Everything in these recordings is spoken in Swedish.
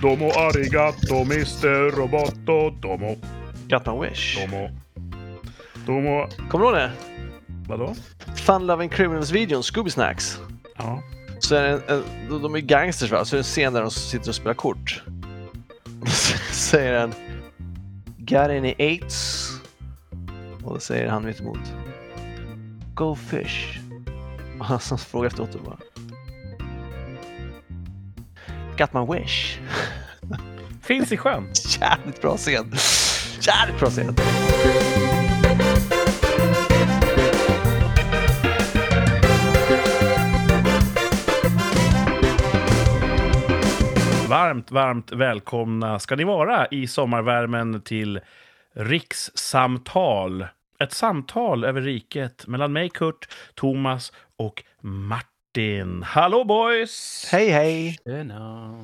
Domo arigato Mr. Roboto. Domo. My wish. Domo. Domo. Kommer du ihåg det? Vadå? Fun Loving Criminals-videon, Scooby Snacks. Ja. Så är en, en, de- är gangsters va? Så är det en scen där de sitter och spelar kort. Säger han Got any eights? Och då säger han mitt emot Go fish. Och han frågar efteråt och bara Got my wish. Finns i sjön. Jävligt bra scen. Jävligt bra scen. Varmt, varmt välkomna ska ni vara i sommarvärmen till Rikssamtal. Ett samtal över riket mellan mig, Kurt, Thomas och Martin. Hallå boys! Hej hej! Tjena.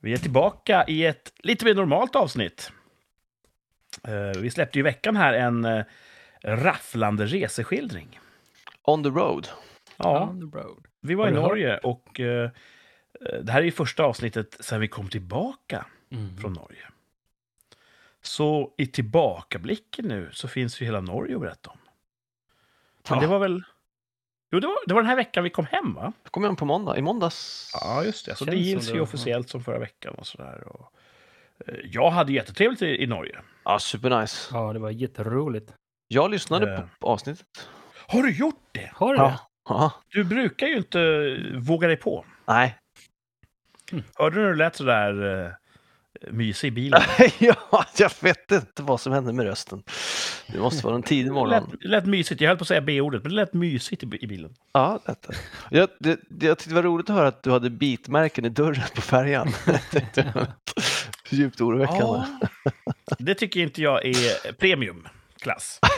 Vi är tillbaka i ett lite mer normalt avsnitt. Eh, Vi släppte ju i veckan här en eh, rafflande reseskildring. On the road. Ja, On the road. vi var Har i? Norge och eh, det här är ju första avsnittet sedan vi kom tillbaka Mm. från Norge. Så i tillbakablicken nu så finns ju hela Norge att berätta om. Men Ja. det var väl... Jo, det var, det var den här veckan vi kom hem, va? Kom igen på måndag. I måndags. Ja, just det. Så det gills ju det, officiellt som förra veckan och sådär. Och, eh, jag hade jättetrevligt i, i Norge. Ja, supernice. Ja, det var jätteroligt. Jag lyssnade Eh. på, avsnittet. Har du gjort det? Har du Ja. det? Ja. Du brukar ju inte eh, våga dig på. Nej. Hörde du när du lät sådär uh, mysig i bilen? ja, jag vet inte vad som hände med rösten. Det måste vara en tidig morgon. lät, lät mysigt. Jag höll på att säga B-ordet, men det lät mysigt i, bilen. Ja, detta. Jag, det, jag tyckte det var roligt att höra att du hade bitmärken i dörren på färjan. Djupt oroväckande. Det tycker inte jag är premiumklass.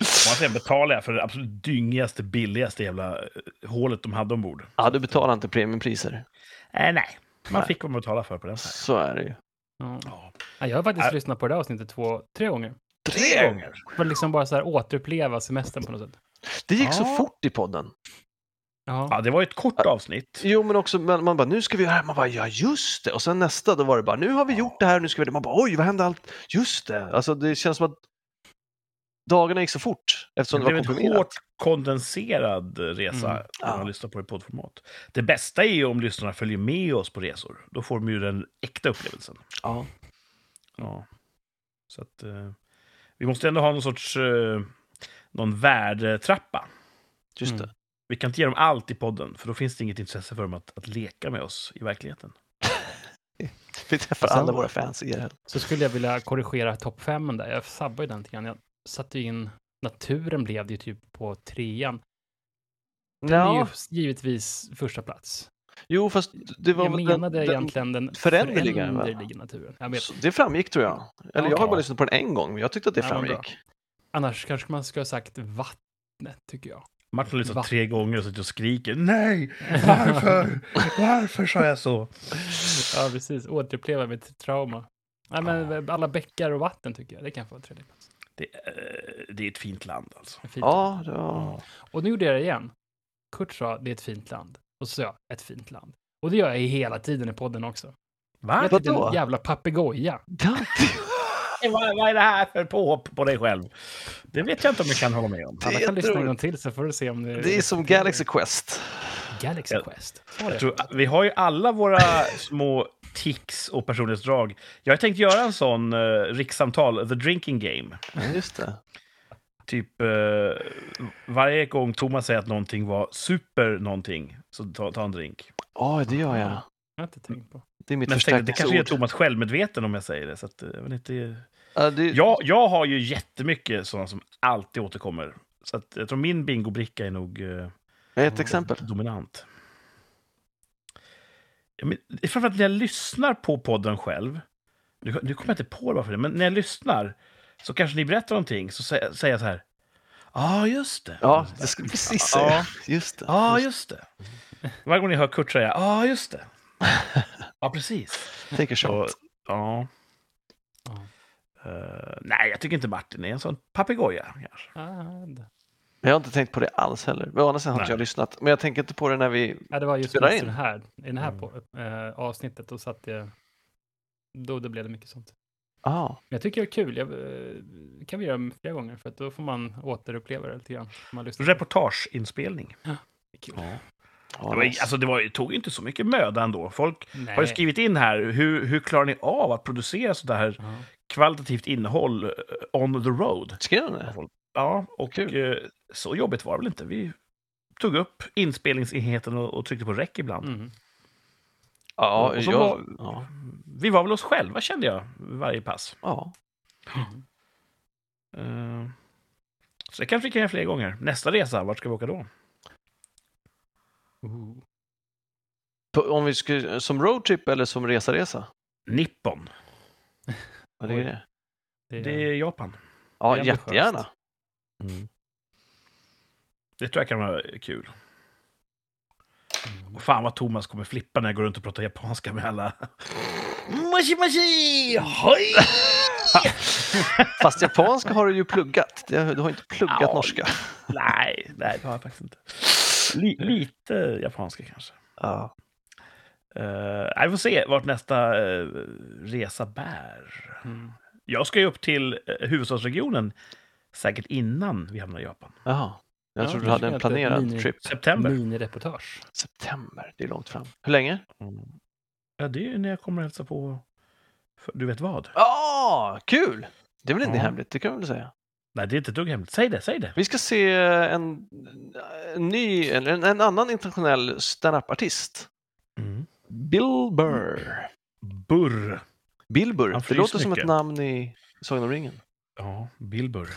Och sen betalar jag för det absolut dyngigaste, billigaste jävla eh, hålet de hade ombord. Ja, du betalar inte premiumpriser. Äh, nej, man fick vad man betalade för på den. Här. Så är det ju. Ja. Ja. Ja, jag har faktiskt Äh. lyssnat på det här avsnittet två, tre gånger. Tre gånger! För att liksom bara så här återuppleva semestern på något sätt. Det gick så Ja. fort i podden. Ja. Ja, det var ju ett kort avsnitt. Jo, men också man, man bara, nu ska vi göra det här. Man bara, ja just det. Och sen nästa, då var det bara, nu har vi gjort det här, nu ska vi det. Man bara, oj, vad hände allt? Just det. Alltså det känns som att dagarna gick så fort eftersom Det det, blev var en komprimerat. hårt kondenserad resa Mm. när man Ja. lyssnar på det i poddformat. Det bästa är ju om lyssnarna följer med oss på resor. Då får de ju den äkta upplevelsen. Ja. Ja. Så att, eh, vi måste ändå ha någon sorts eh, någon värdetrappa. Just Mm. det. Vi kan inte ge dem allt i podden, för då finns det inget intresse för dem att, att leka med oss i verkligheten. Vi träffar alla våra fans i det. Så skulle jag vilja korrigera topp femmen där. Jag sabbar ju den lite grann. Jag satte in naturen blev det ju typ på trean. Den är Ja, ju givetvis första plats. jo, fast det var Jag menade den, egentligen den föränderliga, föränderliga naturen. Jag vet. Så Det framgick tror jag. Eller jag har bara lyssnat på den en gång, men jag tyckte att det Ja, framgick. Annars kanske man ska ha sagt vattnet, tycker jag. Martin har lyssnat Va? tre gånger och sitter och skriker Nej! Varför? Varför sa jag så? Ja, precis. Återuppleva mitt trauma. Nej, men alla bäckar och vatten tycker jag. Det kan få en tredje plats. Det, eh, det är ett fint land alltså. Fint. Ja, det var... Och nu gjorde jag det igen. Kurt sa det är ett fint land. Och så sa jag ett fint land. Och det gör jag hela tiden i podden också. Va? Jag är vadå? en jävla papegoja. Vad, vad är det här för påhopp på dig själv? Det vet jag inte om jag kan hålla med om. Alla Det är kan lyssna en gång till så får du se om det... Det är som Galaxy Quest. Galaxy Jag- Quest. Tror, vi har ju alla våra små tics och personlighetsdrag. Jag har tänkt göra en sån uh, rikssamtal, the drinking game. Just det. Typ eh, varje gång Thomas säger att någonting var super någonting, så ta, ta en drink. Ja, det gör jag. Jag har inte tänkt på. Det är mitt Men tänkte, det kanske förstärkningsord. Thomas självmedveten om jag säger det. Så att, jag, inte. Ja, det... Jag, jag har ju jättemycket sådana som alltid återkommer. Så att, jag tror min bingobricka är nog eh, Ett exempel. dominant. Men, det är framförallt när jag lyssnar på podden själv. Nu, nu kommer jag inte på varför det, men när jag lyssnar så kanske ni berättar någonting, så säger, säger jag så här. Ja, ah, just det. Ja, det skulle precis säga. Ja. Just det. Ja, ah, just det. Varje gång ni hör Kurt säga ja, ah, just det. Ja, precis. Take a Så, shot. ja. Ja. Eh, nej, jag tycker inte Martin är en sån papegoja. det- Jag har inte tänkt på det alls heller. Men å andra sidan har inte jag lyssnat. Men jag tänker inte på det när vi... Ja, det var just Spela i in. den här, i den här Mm. på, eh, avsnittet. Då satt jag... Då, då blev det mycket sånt. Ah, Men jag tycker det är kul. Jag, eh, kan vi göra flera gånger för att då får man återuppleva det lite grann. Man det. Reportageinspelning. Det är kul. Ja. Ja, Det, var, alltså, det, var, det tog ju inte så mycket möda ändå. Folk Nej. har ju skrivit in här, hur, hur klarar ni av att producera sådär Ja. kvalitativt innehåll eh, on the road? Skrev de det? Ja, och Kul. eh, så jobbigt var det väl inte. Vi tog upp inspelningsenheten och, och tryckte på räck ibland. Mm. Ja, Och så jag, var- ja, Vi var väl oss själva, kände jag, varje pass. ja. Mm. Eh, så det kanske vi kan göra fler gånger. Nästa resa, vart ska vi åka då? Ooh. På, om vi skulle, som roadtrip eller som resa-resa? Nippon. Vad är det? Det, Det är Japan. Ja, Det är jättegärna. Det tror jag kan vara kul. Mm. Och fan vad Thomas kommer flippa när jag går runt och pratar japanska med alla. Mashi mashi! Hoi! Fast japanska har du ju pluggat. Du har inte pluggat Ja. norska. nej, nej, det har jag faktiskt inte. Li, lite japanska kanske. Ja. Uh, vi får se vart nästa eh, resa bär. Mm. Jag ska ju upp till uh, huvudstadsregionen säkert innan vi hamnar i Japan. Jaha. Jag Ja, trodde du hade en planerad mini- trip. September. Minireportage. September, det är långt fram. Hur länge? Ja, det är ju när jag kommer hälsa på... För, du vet vad? Ja, kul! Det är väl inte Ja. hemligt, det kan man väl säga. Nej, det är inte ett dugg hemligt. Säg det, säg det. Vi ska se en, en ny, en, en annan internationell stand-up-artist. Mm. Bill Burr. Burr. Bill Burr, det låter som mycket. ett namn i Sagan om ringen. Ja, Bill Burr.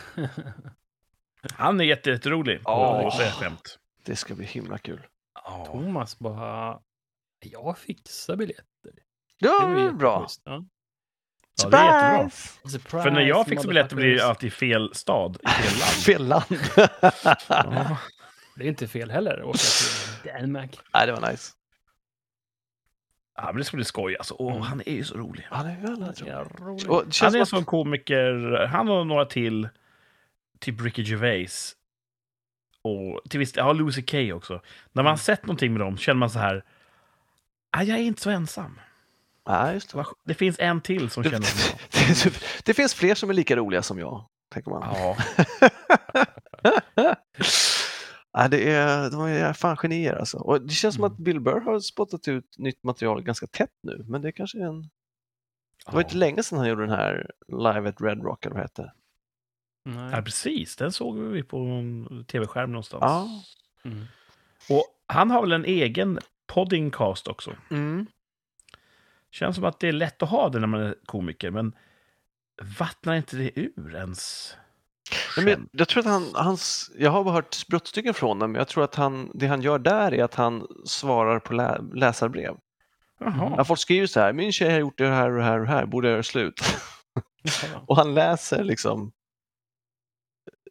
Han är jätte- jätterolig Ja. skämt. Det ska bli himla kul. Ja. Thomas bara, jag fixar biljetter. Ja, det är bra. jätteschysst. Ja. Ja, det är jättebra. Surprise, För när jag fixar biljetter blir det alltid fel stad i fel land. Fel land. Ja. Det är inte fel heller att åka till Danmark. Nej, det var nice. Ja, men det ska bli skoj alltså. Åh, Mm. han är ju så rolig. Han är väldigt rolig. Ja, roligt. Och Han är en komiker. Han och några till. Typ Ricky Gervais. Och till viss ja, Louis CK också. När man Mm. har sett någonting med dem känner man så här. Ah, jag är inte så ensam. Nej, just det. Det finns en till som känner som jag. det, finns fler som är lika roliga som jag, tänker man. Ja, Nej, det är, de är fan genier alltså. Och det känns som Mm. att Bill Burr har spottat ut nytt material ganska tätt nu, men det är kanske en... Det var inte länge sedan han gjorde den här Live at Red Rock, eller vad det hette. Ja, Nej. precis. Den såg vi på en tv-skärm någonstans. Ja. Mm. Och han har väl en egen poddingcast också. Mm. Känns som att det är lätt att ha det när man är komiker, men vattnar inte det ur ens? Nej, men jag tror att han, hans, jag har bara hört brottstycken från honom, men jag tror att han, det han gör där är att han svarar på lä, läsarbrev. Jaha. Ja, folk skriver så här, min tjej har gjort det här och det här och det här, borde jag göra slut? Och han läser liksom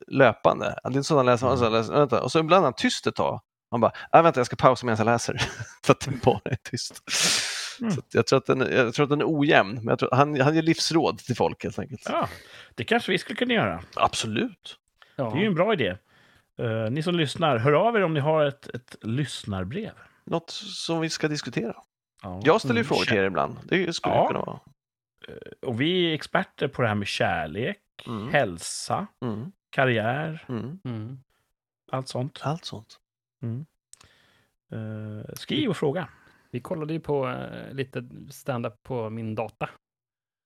löpande. Det är inte så han läser, han läser vänta. och så ibland är han tyst ett tag. Han bara, äh, vänta jag ska pausa medan jag läser. För att det bara är tyst. Mm. Så att jag, tror att den, jag tror att den är ojämn, men jag tror, han, han ger livsråd till folk helt enkelt. Ja, det kanske vi skulle kunna göra. Absolut. Ja. Det är ju en bra idé. Eh, ni som lyssnar, hör av er om ni har ett, ett lyssnarbrev. Något som vi ska diskutera. Ja. Jag ställer ju Mm. frågor till er ibland. Det skulle Ja. kunna vara. Och vi är experter på det här med kärlek, Mm. hälsa, Mm. karriär, Mm. Mm. allt sånt. Allt sånt. Eh, skriv och fråga. Vi kollade ju på eh, lite stand-up på min data.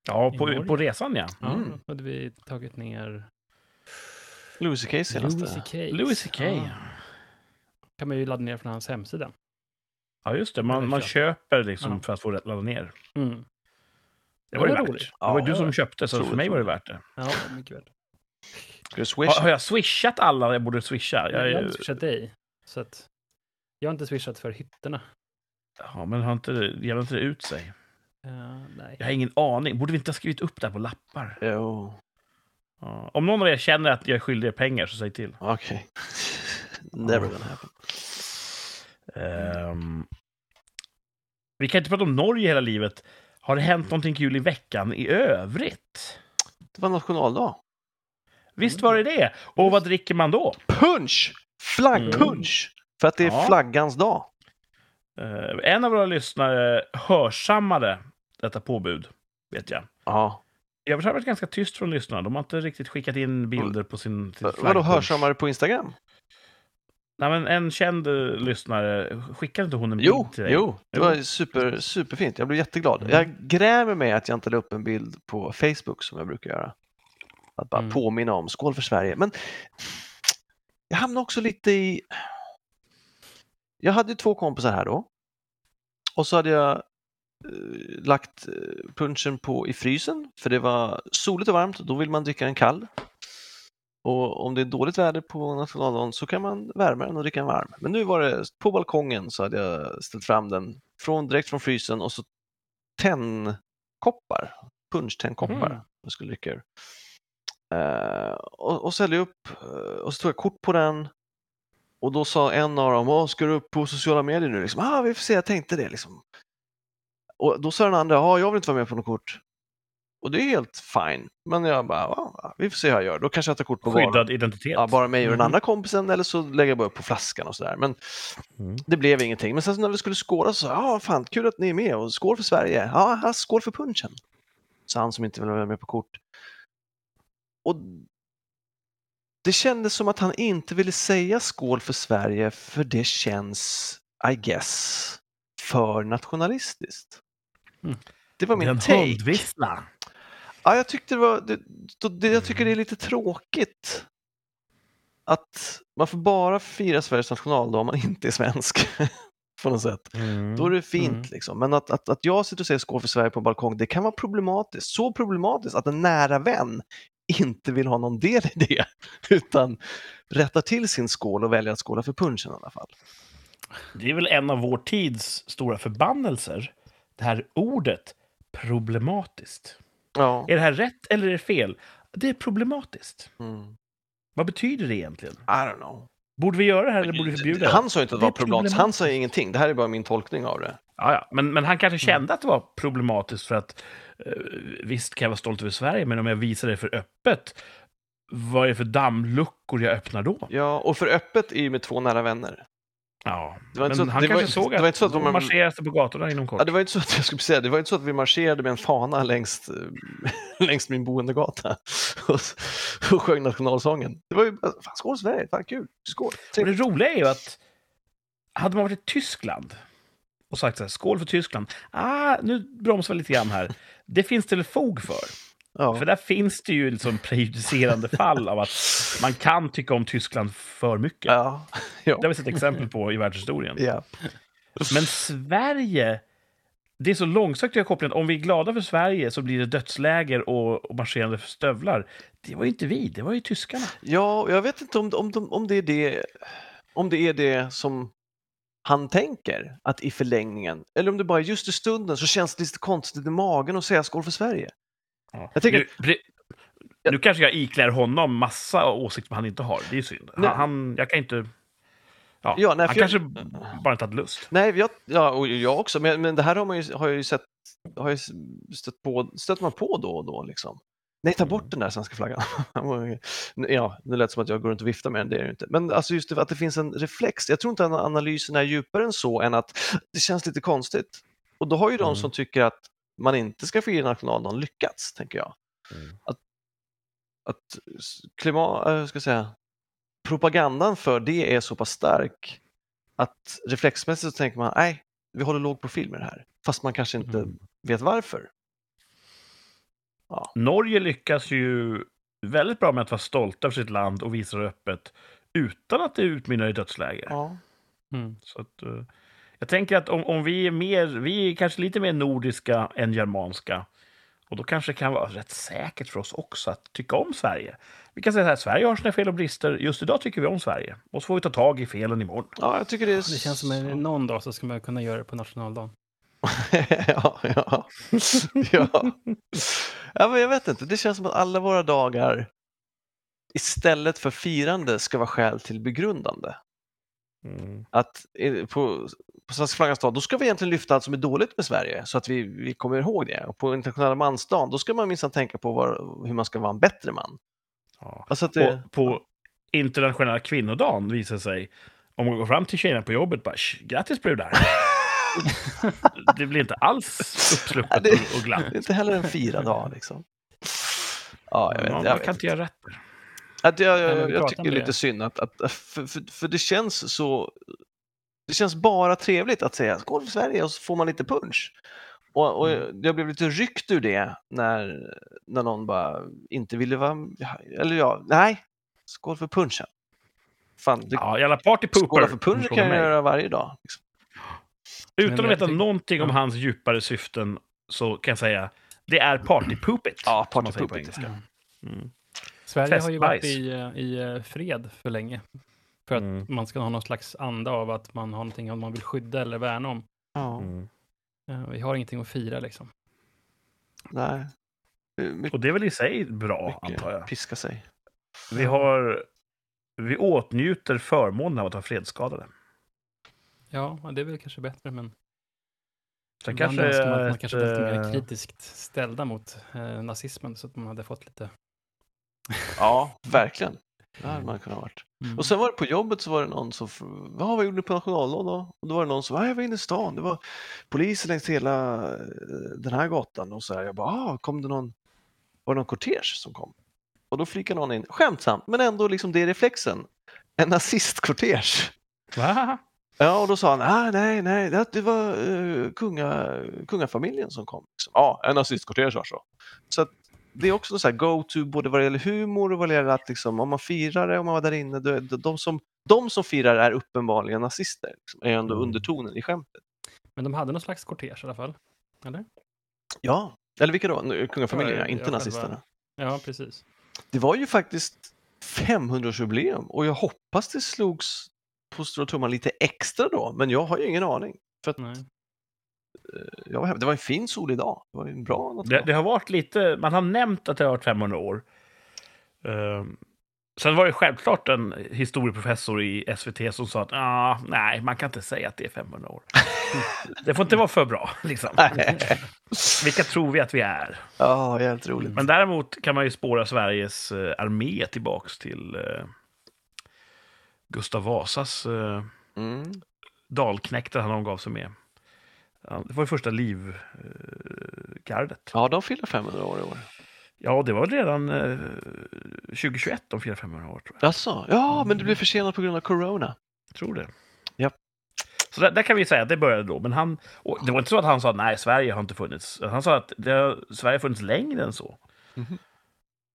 Ja, på, på resan ja. Ja, Mm. då hade vi tagit ner Louis CK senaste. Louis CK. Ja. kan man ju ladda ner från hans hemsida. Ja, just det. Man, man köper liksom Ja. för att få ladda ner. Mm. Det var ju Det var värt. roligt. Det var ju Ja, du som köpte, så för mig var det värt det. Ja, mycket väl. Ska du swish? Har, har jag swishat alla jag borde swisha? Jag, Jag, har inte swishat dig. Så att jag har inte swishat för hytterna. Ja, men har inte, jämnar inte det ut sig? Uh, nej. Jag har ingen aning. Borde vi inte ha skrivit upp det här på lappar? Jo, Ja. Om någon av er känner att jag är skyldig er pengar, så säg till. okej. Never gonna happen. Ehm, vi kan inte prata om Norge hela livet. Har det hänt någonting kul i veckan i övrigt? Det var nationaldag. Visst var det det. Och vad dricker man då? Punch! Flaggpunch! För att det är Ja. flaggans dag. Eh, en av våra lyssnare hörsammade detta påbud, vet jag. Ja. Jag har varit ganska tyst från lyssnarna. De har inte riktigt skickat in bilder på sin, sin Vadå hörsammare på Instagram? Nej, men en känd eh, lyssnare, skickade inte hon en bild Jo, till dig? jo, det var super, superfint. Jag blev jätteglad. Mm. Jag grämer mig att jag inte la upp en bild på Facebook som jag brukar göra. Att bara Mm. påminna om skål för Sverige. Men jag hamnade också lite i... Jag hade två kompisar här då. Och så hade jag eh, lagt eh, punchen på i frysen för det var soligt och varmt och då vill man dricka den kall. Och om det är dåligt väder på nationaldagen så kan man värma den och dricka den varm. Men nu var det på balkongen så hade jag ställt fram den från, direkt från frysen och så tennkoppar, punchtennkoppar Mm. jag skulle dricka ur. Eh, och, och så hällde jag upp eh, och så tog jag kort på den och då sa en av dem, Åh, ska du upp på sociala medier nu? Liksom, ah, vi får se, jag tänkte det. Liksom. Och då sa den andra, ja, jag vill inte vara med på något kort. Och det är helt fine. Men jag bara, vi får se hur jag gör. Då kanske jag tar kort på bara, Skyddad identitet. ja, bara mig och den Mhm. andra kompisen eller så lägger jag bara upp på flaskan och sådär. Men Mm. det blev ingenting. Men sen när vi skulle skåla så sa jag, ja, fan, kul att ni är med och skål för Sverige. Ja, skål för punchen. Så han som inte ville vara med på kort. Och det kändes som att han inte ville säga skål för Sverige för det känns, I guess, för nationalistiskt. Mm. Det var min Den take. hundvissla. Ja, jag tyckte det var, det, det, jag tycker det är lite tråkigt att man får bara fira Sveriges nationaldag om man inte är svensk. på något sätt. Mm. Då är det fint Mm. liksom. Men att, att, att jag sitter och säger skål för Sverige på balkong, det kan vara problematiskt. Så problematiskt att en nära vän inte vill ha någon del i det, utan rättar till sin skål och väljer att skåla för punchen i alla fall. Det är väl en av vår tids stora förbannelser. Det här ordet problematiskt. Ja. Är det här rätt eller är det fel? Det är problematiskt. Mm. Vad betyder det egentligen? I don't know. Borde vi göra det här eller borde vi förbjuda det? Han sa inte att det var problematiskt, han sa ingenting. Det här är bara min tolkning av det. Ja, ja. Men, men han kanske kände att det var problematiskt för att eh, visst kan jag vara stolt över Sverige, men om jag visar det för öppet, vad är det för dammluckor jag öppnar då? Ja, och för öppet är ju med två nära vänner. Ja, Det var men inte så att- han det var- kanske såg det att var inte så att de de- marscherar på gatorna inom kort. Ja, det var inte så att jag skulle säga, det var inte så att vi marscherade med en fana längs, längs min boendegata och, och sjöng nationalsången. Det var ju, bara, fan skål Sverige, fan kul, skål. Och det roliga är ju att hade man varit i Tyskland och sagt så här, skål för Tyskland. Ah, nu bromsar vi lite grann här. Det finns det väl fog för. Ja. För där finns det ju liksom prejudicerande fall av att man kan tycka om Tyskland för mycket. Ja. Det har vi sett exempel på i världshistorien. ja. Men Sverige, det är så långsökt jag kopplat. Om vi är glada för Sverige så blir det dödsläger och, och marscherande stövlar. Det var ju inte vi, det var ju tyskarna. ja, jag vet inte om, om, de- om, det är det, om det är det som han tänker, att i förlängningen, eller om det bara är just i stunden så känns det lite konstigt i magen att säga skål för Sverige. Ja. Jag tänker- nu, nu kanske jag iklär honom massa åsikter som han inte har. Det är synd. Han, han, jag kan inte... Ja, Ja, nej, han för jag- kanske bara inte hade lust. Nej, jag, ja, och jag också, men, men det här har man ju, har jag ju sett, har jag stött, på, stött man på då och då. Liksom. Nej, ta bort den där svenska flaggan. ja, det lät som att jag går runt och viftar med den, det är det inte. Men alltså just det, att det finns en reflex. Jag tror inte att analysen är djupare än så än att det känns lite konstigt. Och då har ju de Mm. som tycker att man inte ska fira nationaldagen lyckats, tänker jag. Mm. Att, att klimat, äh, ska säga, propagandan för det är så pass stark att reflexmässigt så tänker man, nej, vi håller låg profil med det här. Fast man kanske inte Mm. vet varför. Norge lyckas ju väldigt bra med att vara stolta över sitt land och visa det öppet utan att det utmynnar i dödsläger. Ja. Mm. Så att, eh, jag tänker att om, om vi är mer, vi är kanske lite mer nordiska än germanska. Och då kanske det kan vara rätt säkert för oss också att tycka om Sverige. Vi kan säga så här, Sverige har sina fel och brister. Just idag tycker vi om Sverige. Och så får vi ta tag i felen imorgon. ja, jag tycker det är... Det känns som att någon dag så ska man kunna göra det på nationaldagen. ja, ja. ja. ja, men jag vet inte. Det känns som att alla våra dagar istället för firande ska vara skäl till begrundande. Mm. Att eh, på, på Svenska flaggans dag, då ska vi egentligen lyfta allt som är dåligt med Sverige så att vi, vi kommer ihåg det. Och på internationella mansdagen, då ska man minsann tänka på var, hur man ska vara en bättre man. Ja. Alltså det... På, på internationella kvinnodagen visar sig, om man går fram till tjejerna på jobbet bara "Sh, grattis brudar. det blir inte alls uppsluppet Det- och, glatt. Det är inte heller en firad dag liksom. Ja, jag vet, Man, jag man vet kan inte göra rätt. Att jag, jag, jag pratar tycker det är lite synd att, att för, för, för det känns så det känns bara trevligt att säga skål för Sverige och så får man lite punch. Och, och Mm. jag blev lite ryckt ur det när, när någon bara inte ville vara, eller ja, nej, skål för punchen. Fan, det, Ja, jävla partypooper. skåla för punchen du kan jag mig. göra varje dag. Liksom. Utan att veta tycker- någonting om hans djupare syften så kan jag säga det är partypoopigt. Ja, partypoopigt. engelska. Mm. Sverige har ju varit Festbajs. i, i eh, fred för länge. För att Mm. man ska ha någon slags anda av att man har någonting man vill skydda eller värna om. Ja, Mm. Eh, Vi har ingenting att fira liksom. nej. Mycket, Och det är väl i sig bra, antar jag. piska sig. Vi, har, vi åtnjuter förmånen av att ha fredsskadade. Ja, det är väl kanske bättre, men Sen ibland kanske önskar man att man ett, kanske lite mer eh, kritiskt ställda mot eh, nazismen så att man hade fått lite... Ja, verkligen. Det hade man kunnat varit. Mm. Och sen var det på jobbet så var det någon som, ja vad gjorde ni på nationaldagen då? Och då var det någon som, ja jag var inne i stan, det var poliser längs hela eh, den här gatan och så här. Jag bara, ah, kom det någon, var det någon kortege som kom? Och då flikade någon in, skämtsamt, men ändå liksom det är reflexen, en nazistkortege. Va? Ja, och då sa han, ah, nej, nej, det, var uh, kunga, kungafamiljen som kom. Liksom. Ja, en nazistkortege alltså. Så att det är också sån här go-to både vad det gäller humor och vad det gäller att liksom, om man firar det, om man var där inne, då, de, som, de som firar är uppenbarligen nazister. Liksom, är ändå Mm. undertonen i skämtet. Men de hade någon slags kortege i alla fall. Eller? Ja, eller vilka då? Kungafamiljen, Ja, inte själva. nazisterna. Ja, precis. Det var ju faktiskt 500-årsjubileum och jag hoppas det slogs på stora trumman lite extra då, men jag har ju ingen aning. För att Nej. Jag var, hem- det var en fin solig dag. Det var en bra Det, det har varit lite, man har nämnt att det har varit 500 år. Ehm, sen var det självklart en historieprofessor i SVT som sa att ah, nej, man kan inte säga att det är 500 år. det får inte vara för bra, liksom. Vilka tror vi att vi är? Ja, jävligt roligt. Men däremot kan man ju spåra Sveriges eh, armé tillbaks till eh, Gustav Vasas eh, Mm. dalknektar han omgav sig med. Ja, Det var ju första livgardet. Ja, de fyller 500 år i år. Ja, det var redan eh, 2021 de firade 500 år, tror jag. Jaså? Ja, men det blev försenat på grund av corona. jag tror det. Japp. Så där, där kan vi säga att det började då. Men han, det var inte så att han sa att nej, Sverige har inte funnits. Han sa att det har, Sverige har funnits längre än så.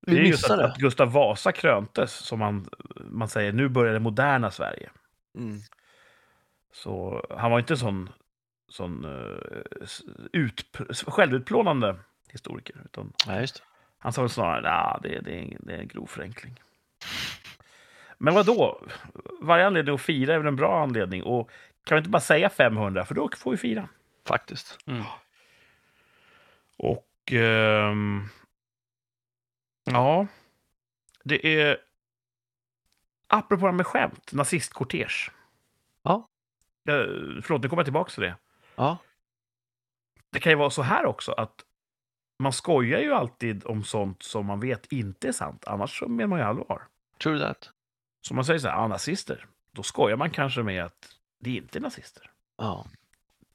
Det Vi är just att, att Gustav Vasa kröntes, som man, man säger, nu börjar det moderna Sverige. Mm. Så han var inte en sån, sån uh, ut, självutplånande historiker. Utan Ja, han sa väl snarare att det, det, är det är en grov förenkling. Men vad då? Varje anledning att fira är väl en bra anledning. Och kan vi inte bara säga 500, för då får vi fira. Faktiskt. Mm. Och... ehm, ja. Det är... Apropå det här med skämt, nazistkortege. Ja. Eh, förlåt, nu kommer jag tillbaka till det. Ja. Det kan ju vara så här också att man skojar ju alltid om sånt som man vet inte är sant. Annars så menar man ju allvar. True that. Så man säger så här, ah, nazister. Då skojar man kanske med att det inte är nazister. Ja,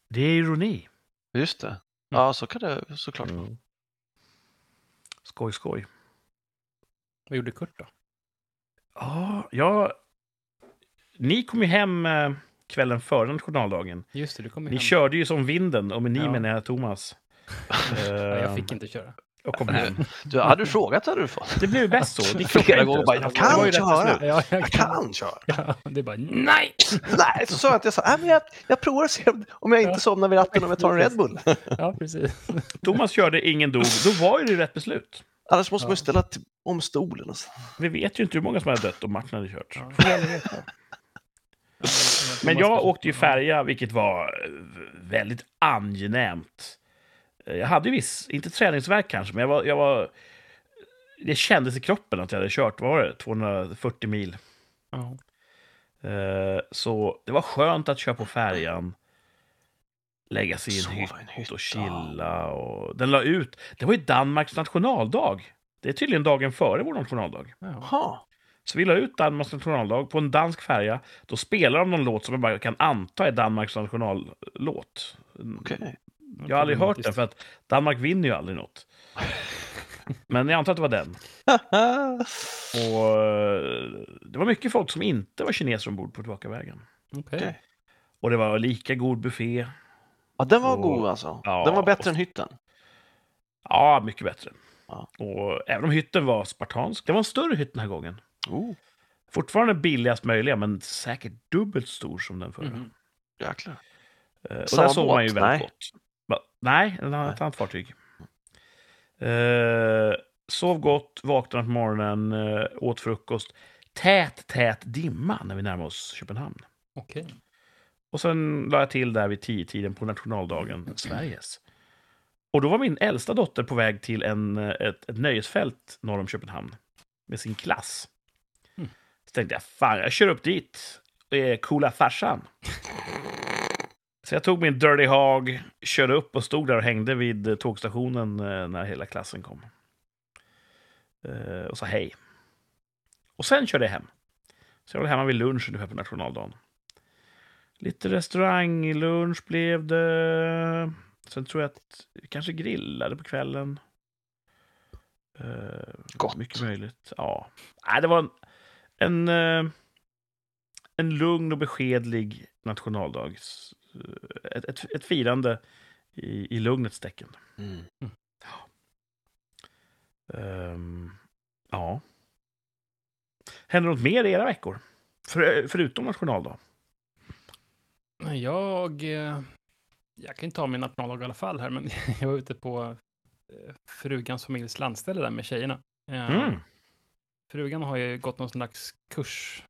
Det är ironi. just det. Ja, så kan det såklart Mm. vara. Skoj, skoj. Vad gjorde Kurt då? Ja, jag... Ni kom ju hem eh, kvällen före nationaldagen. Just det, du kom ju Ni hem. körde ju som vinden, och med ni Ja. menar jag Thomas. Ja, jag Eh, fick inte köra. och kom hem. Du, hade du frågat hade du fått. Det blev ju bäst så. Ni Flera gånger inte. bara, jag Det kan köra. Ja, jag Jag kan köra. Ja, det är bara nej! Nej, så sa jag att jag sa, nej, men jag, jag provar och ser om jag inte Ja. somnar vid ratten om jag tar en Red Bull. Ja, precis. Thomas körde, ingen dog. Då var ju det rätt beslut. Annars måste man ju Ja. ställa till, om stolen. Alltså. Vi vet ju inte hur många som hade dött om Martin hade kört. Ja. Får vi aldrig veta. Men jag åkte ju färja, vilket var eh, väldigt angenämt. Eh, Jag hade ju viss, inte träningsverk kanske, men jag var, jag var... Det kändes i kroppen att jag hade kört, vad var det, 240 mil. Ja. Eh, Så det var skönt att köra på färjan, lägga sig i en hytt en hytt. och chilla. Och den la ut, det var ju Danmarks nationaldag Det är tydligen dagen före vår nationaldag. Ja. Jaha. Så vi la ut Danmarks nationaldag på en dansk färja. Då spelar de någon låt som man bara kan anta är Danmarks nationallåt. Okej. Jag har aldrig hört den, för att Danmark vinner ju aldrig något. Men jag antar att det var den. Och eh, det var mycket folk som inte var kineser ombord på tillbakavägen. Okej. Och det var lika god buffé. Ja, den var Och- god alltså. Ja, den var bättre och- än hytten. Ja, mycket bättre. Ja. Och även om hytten var spartansk, det var en större hytt den här gången. Oh, Fortfarande billigast möjliga, men säkert dubbelt stor som den förra. Mhm. jäklar. Eh, och Samma där sov man ju väldigt Nej. gott. Va? Nej, en annan- Nej. ett annat fartyg. Eh, sov gott, vaknade på morgonen, eh, åt frukost. Tät, tät dimma när vi närmade oss Köpenhamn. Okej. Och sen la jag till där vid tio tiden på nationaldagen, Sveriges. Och då var min äldsta dotter på väg till en, ett, ett nöjesfält norr om Köpenhamn med sin klass. Tänkte jag, fan, jag kör upp dit. Det är coola farsan. Så jag tog min Dirty Hog, körde upp och stod där och hängde vid eh, tågstationen eh, när hela klassen kom. Eh, Och sa hej. Och sen körde jag hem. Så jag var hemma vid lunch ungefär på nationaldagen. Lite restauranglunch blev det. Sen tror jag att vi kanske grillade på kvällen. Gott. Mycket möjligt. Ja. Nej, det var en, en, eh, en lugn och beskedlig nationaldags... eh, Ett, ett, ett firande i, i lugnets tecken. Mm. Ehm, ja. Händer något mer i era veckor? För, förutom nationaldag? Jag, eh, jag kan inte ta min nationaldag i alla fall här, men jag var ute på frugans familjs landställe där med tjejerna. Eh, Mm. Frugan har ju gått någon slags kurs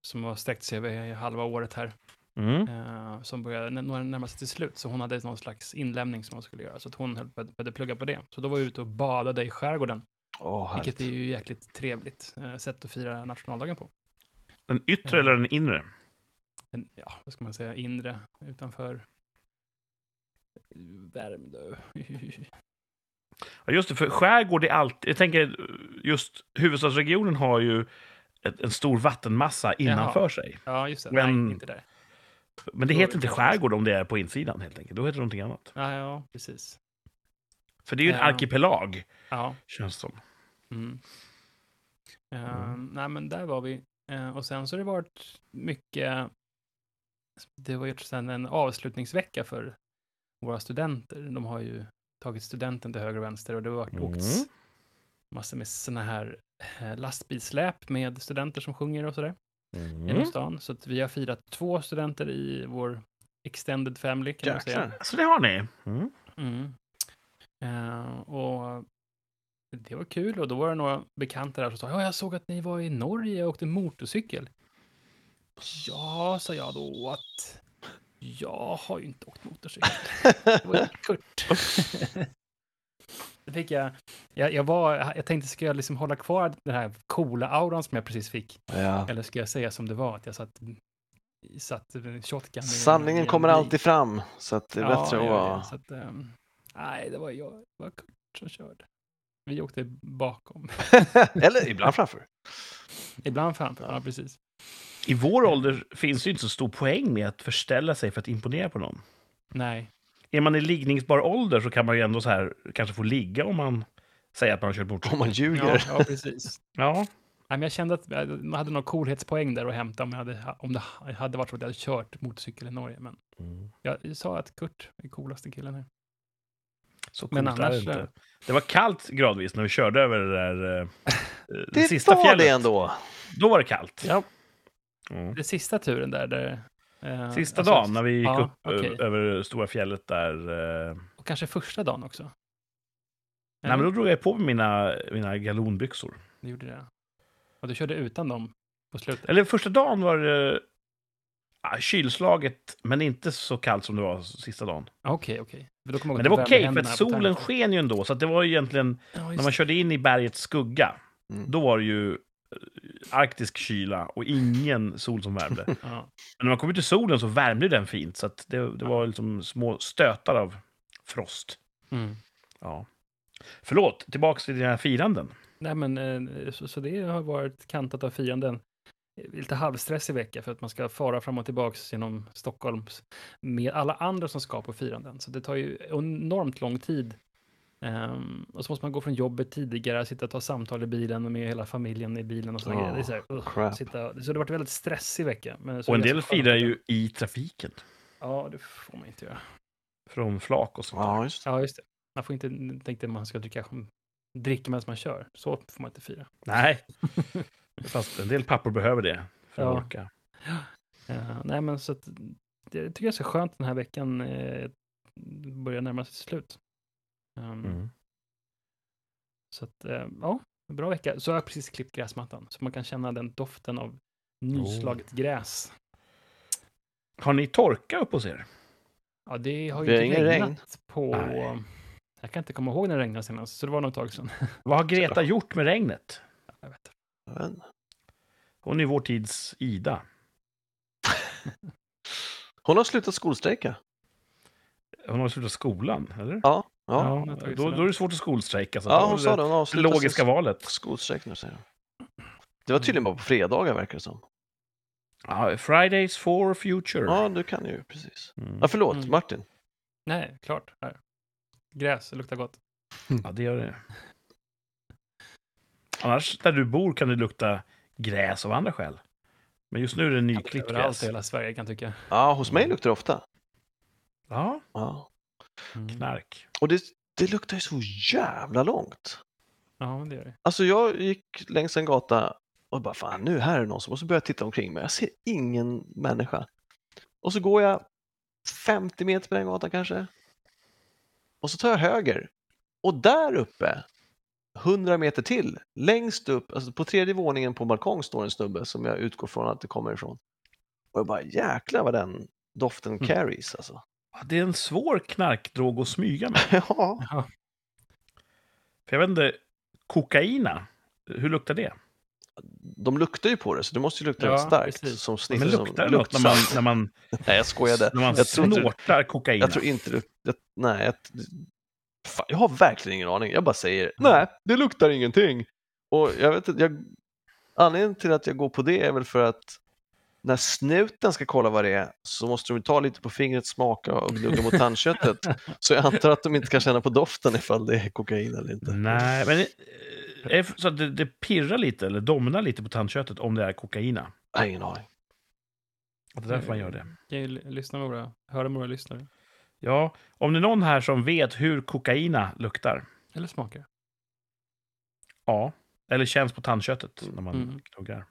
som har sträckt sig över halva året här, Mm. eh, som började när- närma sig till slut. Så hon hade någon slags inlämning som hon skulle göra, så att hon började plugga på det. Så då var vi ute och badade i skärgården, Åh, vilket är ju jäkligt trevligt eh, sätt att fira nationaldagen på. Den yttre eller den inre? En, ja, vad ska man säga, inre utanför Värmdö. Ja, just det, för skärgård är alltid... Jag tänker, just huvudstadsregionen har ju ett, en stor vattenmassa innanför Jaha. sig. Ja, just det. Men- Nej, inte där. Men det heter inte skärgård om det är på insidan, helt enkelt. Då heter det någonting annat. Ja, ja, precis. För det är ju en Ja. arkipelag, Ja. känns det som. Mm. Mm. Nej, men där var vi. Eh, och sen så har det varit mycket... Det var ju sen en avslutningsvecka för våra studenter. De har ju tagit studenten till höger och vänster och det har varit Mm. åkts massor med såna här eh, lastbilsläp med studenter som sjunger och sådär Mm. genom stan. Så att vi har firat två studenter i vår extended family kan man säga. Så det har ni? Mm. Mm. Eh, och det var kul och då var det några bekanta där som sa ja, jag såg att ni var i Norge och åkte motorcykel. Ja, sa jag då att jag har ju inte åkt motorcykel. Det var ju Kurt. Det fick jag, jag, jag, var, jag tänkte, ska jag liksom hålla kvar den här coola auran som jag precis fick? Ja. Eller ska jag säga som det var, att jag satt, satt shotgun Sanningen en kommer alltid fram, så att det är bättre att vara... Så att, ehm, nej, det var jag, det var Kurt som körde. Vi åkte bakom. Eller ibland framför. Ibland framför, ja precis. I vår ålder finns det inte så stor poäng med att förställa sig för att imponera på någon. Nej, Är man i liggningsbar ålder så kan man ju ändå så här, kanske få ligga om man säger att man har kört Om motorcykel. man ja, ljuger. ja precis. Ja. Nej, men jag kände att man hade någon coolhetspoäng där att hämta om, jag hade, om det hade varit så att jag hade kört motorcykel i Norge. Men jag sa att Kurt är coolaste killen här. Så Men coolt är det annars, inte. eh, Det var kallt gradvis när vi körde över det där eh, det Det sista var fjället. det ändå. Då var det kallt. Ja. Mm. Det sista turen där, där eh, Sista alltså, dagen när vi gick ja, upp ö- okej. över stora fjället där. Eh, Och kanske första dagen också. nej, men då drog jag på mig mina, mina galonbyxor. Du gjorde det. Och du körde utan dem på slutet? Eller första dagen var det ah, kylslaget, men inte så kallt som det var sista dagen. Okej, okej. Då kommer jag Men det var okej, värmde för att solen sken ju ändå. Så att det var ju egentligen, Ja, när man körde in i bergets skugga, Mm. då var det ju eh, arktisk kyla och ingen sol som värmde. Ja. Men när man kom ut i solen så värmde den fint, så det, det var liksom små stötar av frost. Mm. Ja. Förlåt, tillbaks till dina firanden. Nej, men eh, så, så det har varit kantat av firanden. Lite halvstressig vecka för att man ska fara fram och tillbaks genom Stockholm med alla andra som ska på firanden. Så det tar ju enormt lång tid. Ehm, och så måste man gå från jobbet tidigare, sitta och ta samtal i bilen med hela familjen i bilen och sådana Oh, grejer. Det är så, här, crap. sitta, så det har varit en väldigt stressig vecka. Men så Och en del firar ju i trafiken. Ja, det får man inte göra. Från flak och sånt. Ja, just det. Ja, just det. Man får inte tänka att man ska dricka, dricka medan man kör. Så får man inte fira. Nej. Fast en del pappor behöver det för att Ja. orka. Eh, nej, men så att, det tycker jag är så skönt den här veckan uh, börjar närma sig slut. Um, Mm. Så att, eh, ja, bra vecka. Så har jag precis klippt gräsmattan, så man kan känna den doften av nyslaget gräs. Har ni torka upp hos er? Ja, det har Det ju är inte regnat regn. på... Nej. Jag kan inte komma ihåg när det regnade senast, så det var nog ett tag sedan. Vad har Greta gjort med regnet? Jag vet. inte. Jag vet inte. Hon är vår tids Ida. Hon har slutat skolstrejka. Hon har slutat skolan, eller? Ja, ja. Då, då är det svårt att skolstrejka. Så ja hon sa det. Hon det logiska valet. skolstrejk nu, säger hon. Det var tydligen bara på fredagar, verkar det som. Ja, Fridays for future. Ja, du kan ju, precis. Mm. Ja, förlåt, Mm. Martin. Nej, klart. Här. Gräs, det luktar gott. Ja, det gör det. Annars, där du bor kan det lukta gräs av andra skäl. Men just nu är det nyklippt Överallt gräs. i hela Sverige kan jag tycka. Ja, hos mig luktar det ofta. Ja, Ja. Mm. knark. Och det, det luktar ju så jävla långt. Ja, det gör det. Alltså jag gick längs en gata och bara fan nu här är det någon som, och så börjar jag titta omkring mig. Jag ser ingen människa. Och så går jag 50 meter på den gatan kanske. Och så tar jag höger. Och där uppe, 100 meter till, längst upp, alltså på tredje våningen på en balkong står en snubbe som jag utgår från att det kommer ifrån. Och jag bara jäklar vad den doften Mm. carries alltså. Det är en svår knarkdrog att smyga med. Ja, Ja. För jag vet inte, kokaina, hur luktar det? de luktar ju på det så det måste ju lukta Ja, rätt starkt. precis. Som snitt, Men luktar det något när man, när man, Nej, jag skojade. när man Jag tror inte- snortar kokaina? Jag tror inte det. Jag, nej, jag, fan, jag har verkligen ingen aning. Jag bara säger Mm. nej, det luktar ingenting. Och jag vet inte, jag, anledningen till att jag går på det är väl för att när snuten ska kolla vad det är så måste de ta lite på fingret, smaka och gnugga mot tandköttet. Så jag antar att de inte kan känna på doften ifall det är kokain eller inte. Nej, men eh, är det så att det, det pirrar lite eller domnar lite på tandköttet om det är kokaina? Jag har ingen aning. Att det är därför man gör det. Kan ju l- lyssna med våra, höra med våra lyssnare. Ja, om det är någon här som vet hur kokaina luktar, Eller smakar. ja, eller känns på tandköttet när man Mm. gnuggar,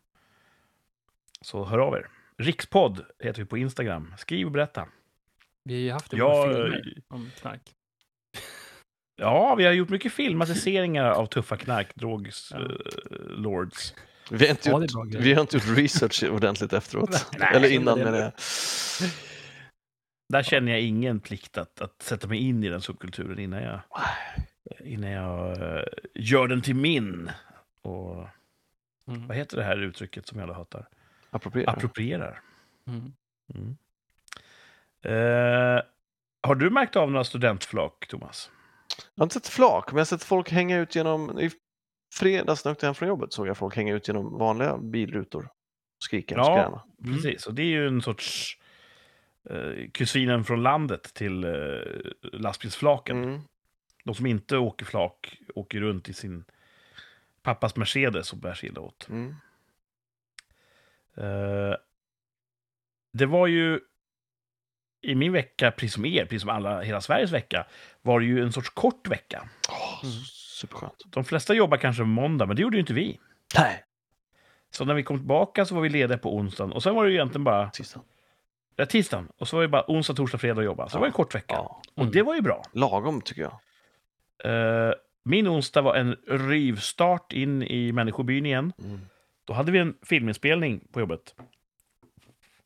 så hör av er. Rikspodd heter vi på Instagram. Skriv och berätta. Vi har ju haft det i Ja, våra filmer om knark. Ja, vi har gjort mycket filmatiseringar av tuffa knarkdrogs Ja. eh, lords. Vi har inte, Ja, det gjort, vi har inte gjort research ordentligt efteråt. Nej, eller innan det- menar jag. Där känner jag ingen plikt att, att sätta mig in i den subkulturen innan jag, innan jag eh, gör den till min. Och Mm. vad heter det här uttrycket som jag alla hatar? Appropriera. Approprierar. Mm. Mm. Eh, har du märkt av några studentflak, Thomas? Jag har inte sett flak, men jag har sett folk hänga ut genom... I fredags när jag åkte hem från jobbet såg jag folk hänga ut genom vanliga bilrutor. Och skrika och Ja. skräna. Mm. Precis, och det är ju en sorts eh, kusinen från landet till eh, lastbilsflaken. Mm. De som inte åker flak åker runt i sin pappas Mercedes och bär sig illa åt. Mm. Eh, det var ju i min vecka, precis som er, precis som alla, hela Sveriges vecka, var det ju en sorts kort vecka. Mm. Superskönt. De flesta jobbar kanske måndag, men det gjorde ju inte vi. Nej, Så när vi kom tillbaka så var vi lediga på onsdagen och sen var det ju egentligen bara tisdagen. ja, tisdagen och så var det bara onsdag, torsdag, fredag att jobba. Så det var en kort vecka. Ja. Och det var ju bra. Lagom tycker jag. Eh, min onsdag var en rivstart in i människobyn igen. Mm. Då hade vi en filminspelning på jobbet.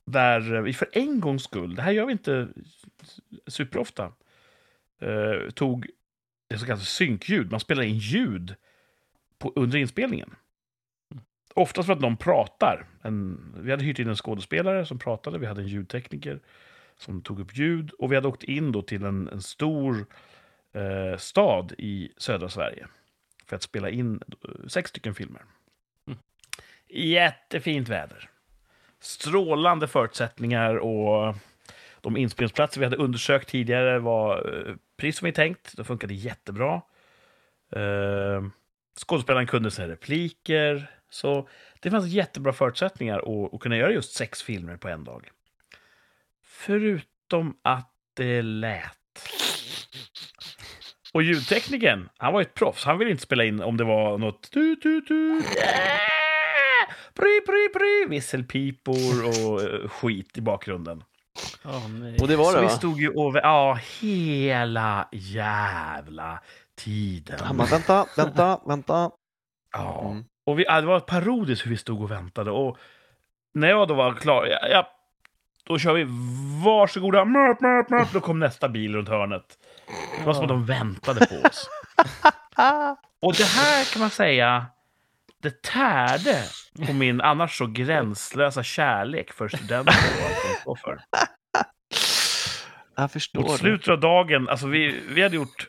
Där vi för en gångs skull, det här gör vi inte superofta, eh, tog det som kallas synkljud. Man spelar in ljud på, under inspelningen. Oftast för att någon pratar. En, vi hade hyrt in en skådespelare som pratade, vi hade en ljudtekniker som tog upp ljud och vi hade åkt in då till en, en stor eh, stad i södra Sverige för att spela in eh, sex stycken filmer. Jättefint väder. Strålande förutsättningar och de inspelningsplatser vi hade undersökt tidigare var eh, precis som vi tänkt. Det funkade jättebra. Eh, skådespelaren kunde sina repliker. Så det fanns jättebra förutsättningar att, att kunna göra just sex filmer på en dag. Förutom att det lät. Och ljudteknikern, han var ju ett proffs. Han ville inte spela in om det var något tu, tu, tu, yeah! Pry, pry, pry, visselpipor och eh, skit i bakgrunden. Nej. Och det var Så det vi va? stod ju och... Ja, hela jävla tiden. Han bara, vänta, vänta, vänta. Ja. Mm. Och vi, ja, det var parodiskt hur vi stod och väntade. Och när jag då var klar, ja, ja, då kör vi varsågoda, mörp, mörp, mörp. Då kom nästa bil runt hörnet. Det var som att de väntade på oss. Och det här kan man säga, det tärde på min annars så gränslösa kärlek för studenter och allt de står för. Jag förstår. Mot slutet av dagen, alltså vi, vi hade gjort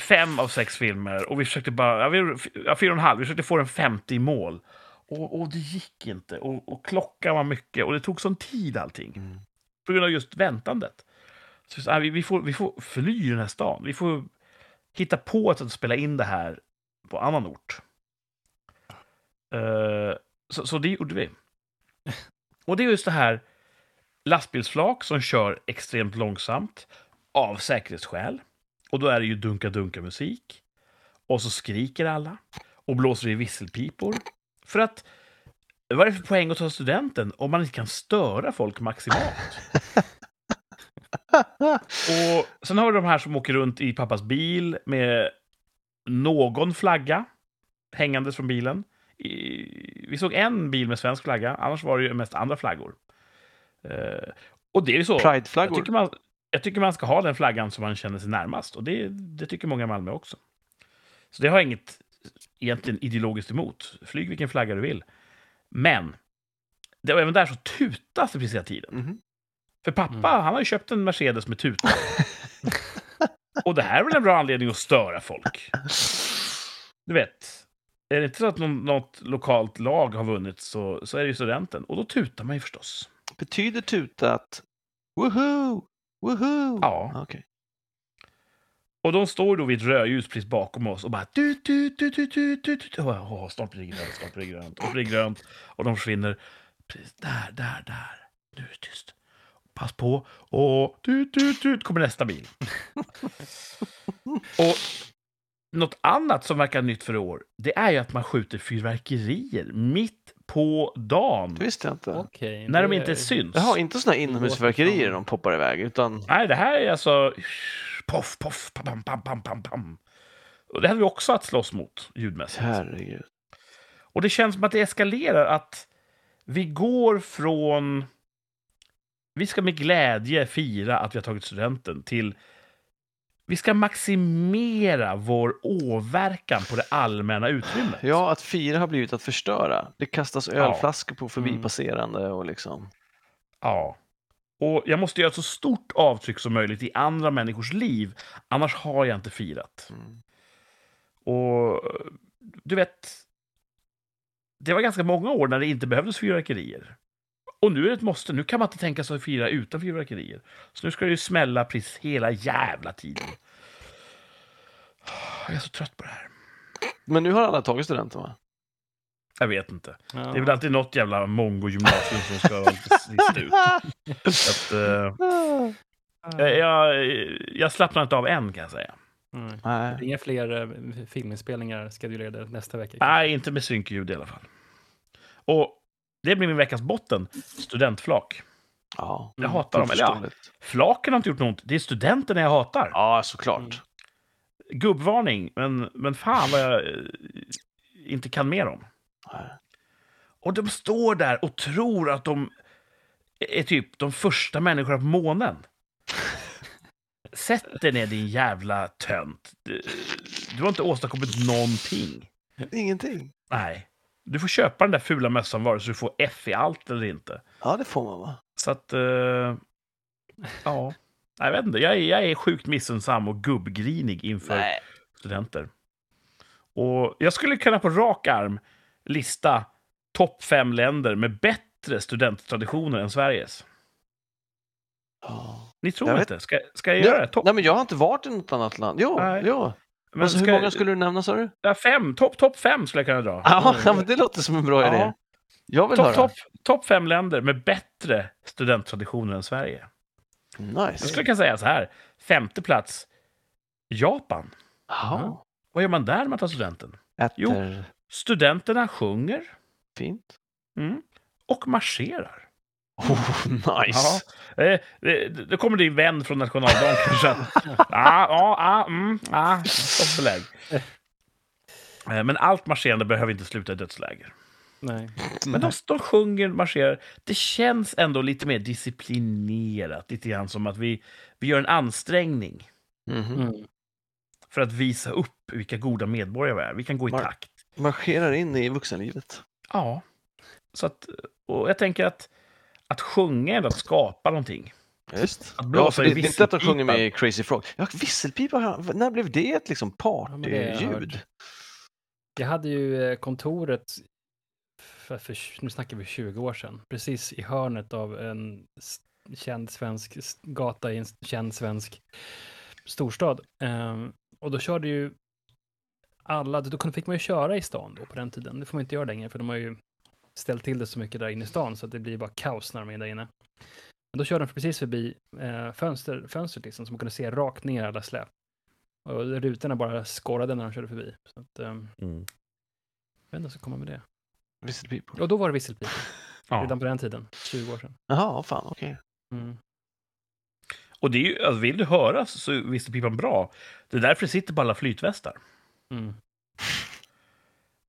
fem av sex filmer och vi försökte bara, ja, vi, ja, fyra och en halv, vi försökte få den 50 i mål. Och, och det gick inte. Och, och klockan var mycket och det tog sån tid allting. Mm. På grund av just väntandet. Så, vi sa, ja, vi, vi, får, vi får fly den här stan. Vi får hitta på ett sätt att spela in det här på annan ort. Uh, så, så det gjorde vi. Och det är just det här lastbilsflak som kör extremt långsamt av säkerhetsskäl. Och då är det ju dunka-dunka-musik. Och så skriker alla och blåser i visselpipor. För att, vad är det för poäng att ta studenten om man inte kan störa folk maximalt? Och sen har vi de här som åker runt i pappas bil med någon flagga hängandes från bilen. I, vi såg en bil med svensk flagga, annars var det ju mest andra flaggor. Eh, och det är så. Jag Prideflaggor. tycker, man, jag tycker man ska ha den flaggan som man känner sig närmast. Och det, det tycker många i Malmö också. Så det har jag inget egentligen ideologiskt emot. Flyg vilken flagga du vill. Men, det, även där så tutas det precis hela tiden. Mhm. För pappa, Mm. han har ju köpt en Mercedes med tuta. och det här är väl en bra anledning att störa folk. Du vet, är det inte så att något lokalt lag har vunnit så, så är det ju studenten. Och då tutar man ju förstås. Betyder tuta att woohoo, woohoo? Ja. Okej. Och de står då vid ett rödljus precis bakom oss och bara... Du, du, du, du. Åh, åh, snart blir det grönt, snart blir det grönt. Och blir grönt. Och de försvinner. Precis där, där, där. Nu är det tyst. Pass på. Och du, du, du, kommer nästa bil. och något annat som verkar nytt för i år, det är ju att man skjuter fyrverkerier mitt på dagen. Det visste jag inte. Okej. När de det- inte syns. Jaha, inte här inomhusfyrverkerier som- de poppar iväg, utan Nej, det här är alltså... Poff, poff, pam, pam, pam, pam, pam. Och det hade vi också att slåss mot ljudmässigt. herregud. Och det känns som att det eskalerar att vi går från... Vi ska med glädje fira att vi har tagit studenten till... Vi ska maximera vår åverkan på det allmänna utrymmet. Ja, att fira har blivit att förstöra. Det kastas ölflaskor på förbipasserande och liksom. Ja. Och jag måste göra ett så stort avtryck som möjligt i andra människors liv. Annars har jag inte firat. Mm. Och du vet, det var ganska många år när det inte behövdes fyrverkerier. Och nu är det ett måste. Nu kan man inte tänka sig att fira utan fyrverkerier. Så nu ska det ju smälla precis hela jävla tiden. Jag är så trött på det här. Men nu har alla tagit studenten va? Jag vet inte. Ja. Det är väl alltid något jävla mongo-gymnasium som ska vara lite sist ut. Att, eh, jag, jag, slappnar inte av än kan jag säga. Mm. Nej. Inga fler eh, filminspelningar schedulerade nästa vecka. Nej, inte med synkljud i alla fall. Och det blir min veckas botten. Studentflak. Ja, Jag hatar dem. Eller ja, flaken har inte gjort något. Det är studenterna jag hatar. Ja, såklart. Mm. Gubbvarning, men, men fan vad jag eh, inte kan mer om. Nej. Och de står där och tror att de är typ de första människorna på månen. Sätt dig ner din jävla tönt. Du, du har inte åstadkommit någonting. Ingenting. Nej. Du får köpa den där fula mössan vare sig du får F i allt eller inte. Ja, det får man va? Så att... eh, ja. jag vet inte, jag är, jag är sjukt missunnsam och gubbgrinig inför Nej. studenter. Och jag skulle kunna på rak arm lista topp fem länder med bättre studenttraditioner än Sveriges. Ja. Ni tror Jag inte? Ska, ska jag göra det? Topp Nej, men jag har inte varit i något annat land. Jo, Nej. jo. Men Alltså, hur många skulle du nämna sa du? ja, fem, topp top fem skulle jag kunna dra. Ja, ja, men det låter som en bra Ja. idé. Jag vill Topp höra. top, top fem länder med bättre studenttraditioner än Sverige. Jag Nice. skulle kunna säga så här. Femte plats, Japan. Jaha. Vad gör man där när man tar studenten? Jo. Äter Studenterna sjunger fint. mm, och marscherar. Oh, nice. Ja, eh, det, det kommer din vän från nationaldagen Ja, ja, ja, mm, ja, toppbelägg. Eh, Men allt marscherande behöver inte sluta i dödsläger. Nej. Men de, de sjunger, marscherar. Det känns ändå lite mer disciplinerat. Lite grann som att vi, vi gör en ansträngning Mhm. Mm. för att visa upp vilka goda medborgare vi är. Vi kan gå i Mar- takt. Marscherar in i vuxenlivet. Ja. Så att, och jag tänker att, att sjunga är att skapa någonting. Just. Att Ja, blåsa för i det är inte att de sjunger med i Crazy Frog. Ja, visselpipa, när blev det ett liksom partyljud? hört. Jag hade ju eh, kontoret, för, för, nu snackar vi 20 år sedan, precis i hörnet av en känd svensk gata i en känd svensk storstad. Ehm, och då körde ju alla, då kunde- fick man ju köra i stan då på den tiden. Det får man inte göra längre för de har ju ställt till det så mycket där inne i stan så att det blir bara kaos när de är där inne. Men då körde de precis förbi eh, fönster, fönstret liksom, så man kunde se rakt ner alla släp. Och rutorna bara skorrade när de körde förbi. Så att, ehm, Mm. jag vet inte kommer med det. Visselpipor. Och då var det visselpipa, Ja. redan på den tiden, 20 år sedan. Jaha, fan, okej. Mm. Och det är ju, alltså, vill du höra så är visselpipan bra. Det är därför det sitter på alla flytvästar. Mm.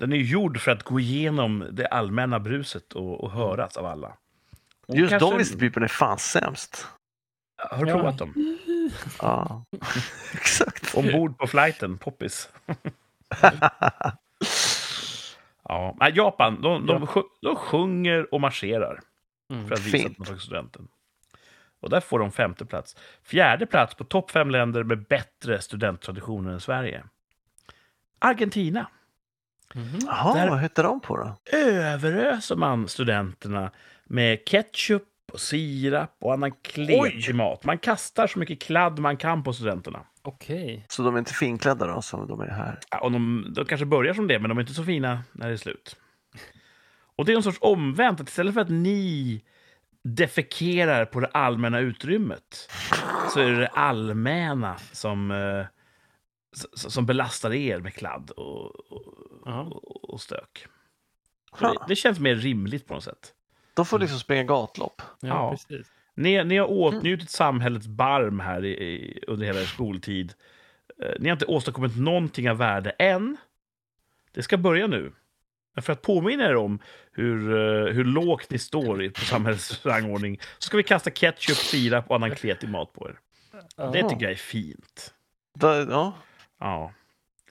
Den är ju gjord för att gå igenom det allmänna bruset och, och höras av alla. Och Just kanske- de visselpiporna är fan sämst. Har du Ja. provat dem? Ja, exakt. Ombord på flighten, poppis. Ja, nej, Japan, de, de, de sjunger och marscherar Mm. för att visa Fint. att de studenten. Och där får de femte plats. Fjärde plats på topp fem länder med bättre studenttraditioner än Sverige. Argentina. Mhm. Jaha, Där- vad hette de på då? Överöser man studenterna med ketchup och sirap och annan kletig mat. Man kastar så mycket kladd man kan på studenterna. Okej. Så de är inte finklädda då, som de är här? Ja, och de, de kanske börjar som det, men de är inte så fina när det är slut. Och det är en sorts omvänt, att istället för att ni defekerar på det allmänna utrymmet så är det det allmänna som, eh, som belastar er med kladd och, Ja. och, och stök. Och Det, det känns mer rimligt på något sätt. de får liksom springa gatlopp. Ja, Ja. precis. Ni, ni har åtnjutit samhällets barm här i, i, under hela er skoltid. Eh, Ni har inte åstadkommit någonting av värde än. Det ska börja nu. Men för att påminna er om hur, eh, hur lågt ni står i, på samhällets rangordning så ska vi kasta ketchup, sirap och annan kletig mat på er. Det tycker jag är fint. Ja. Ja.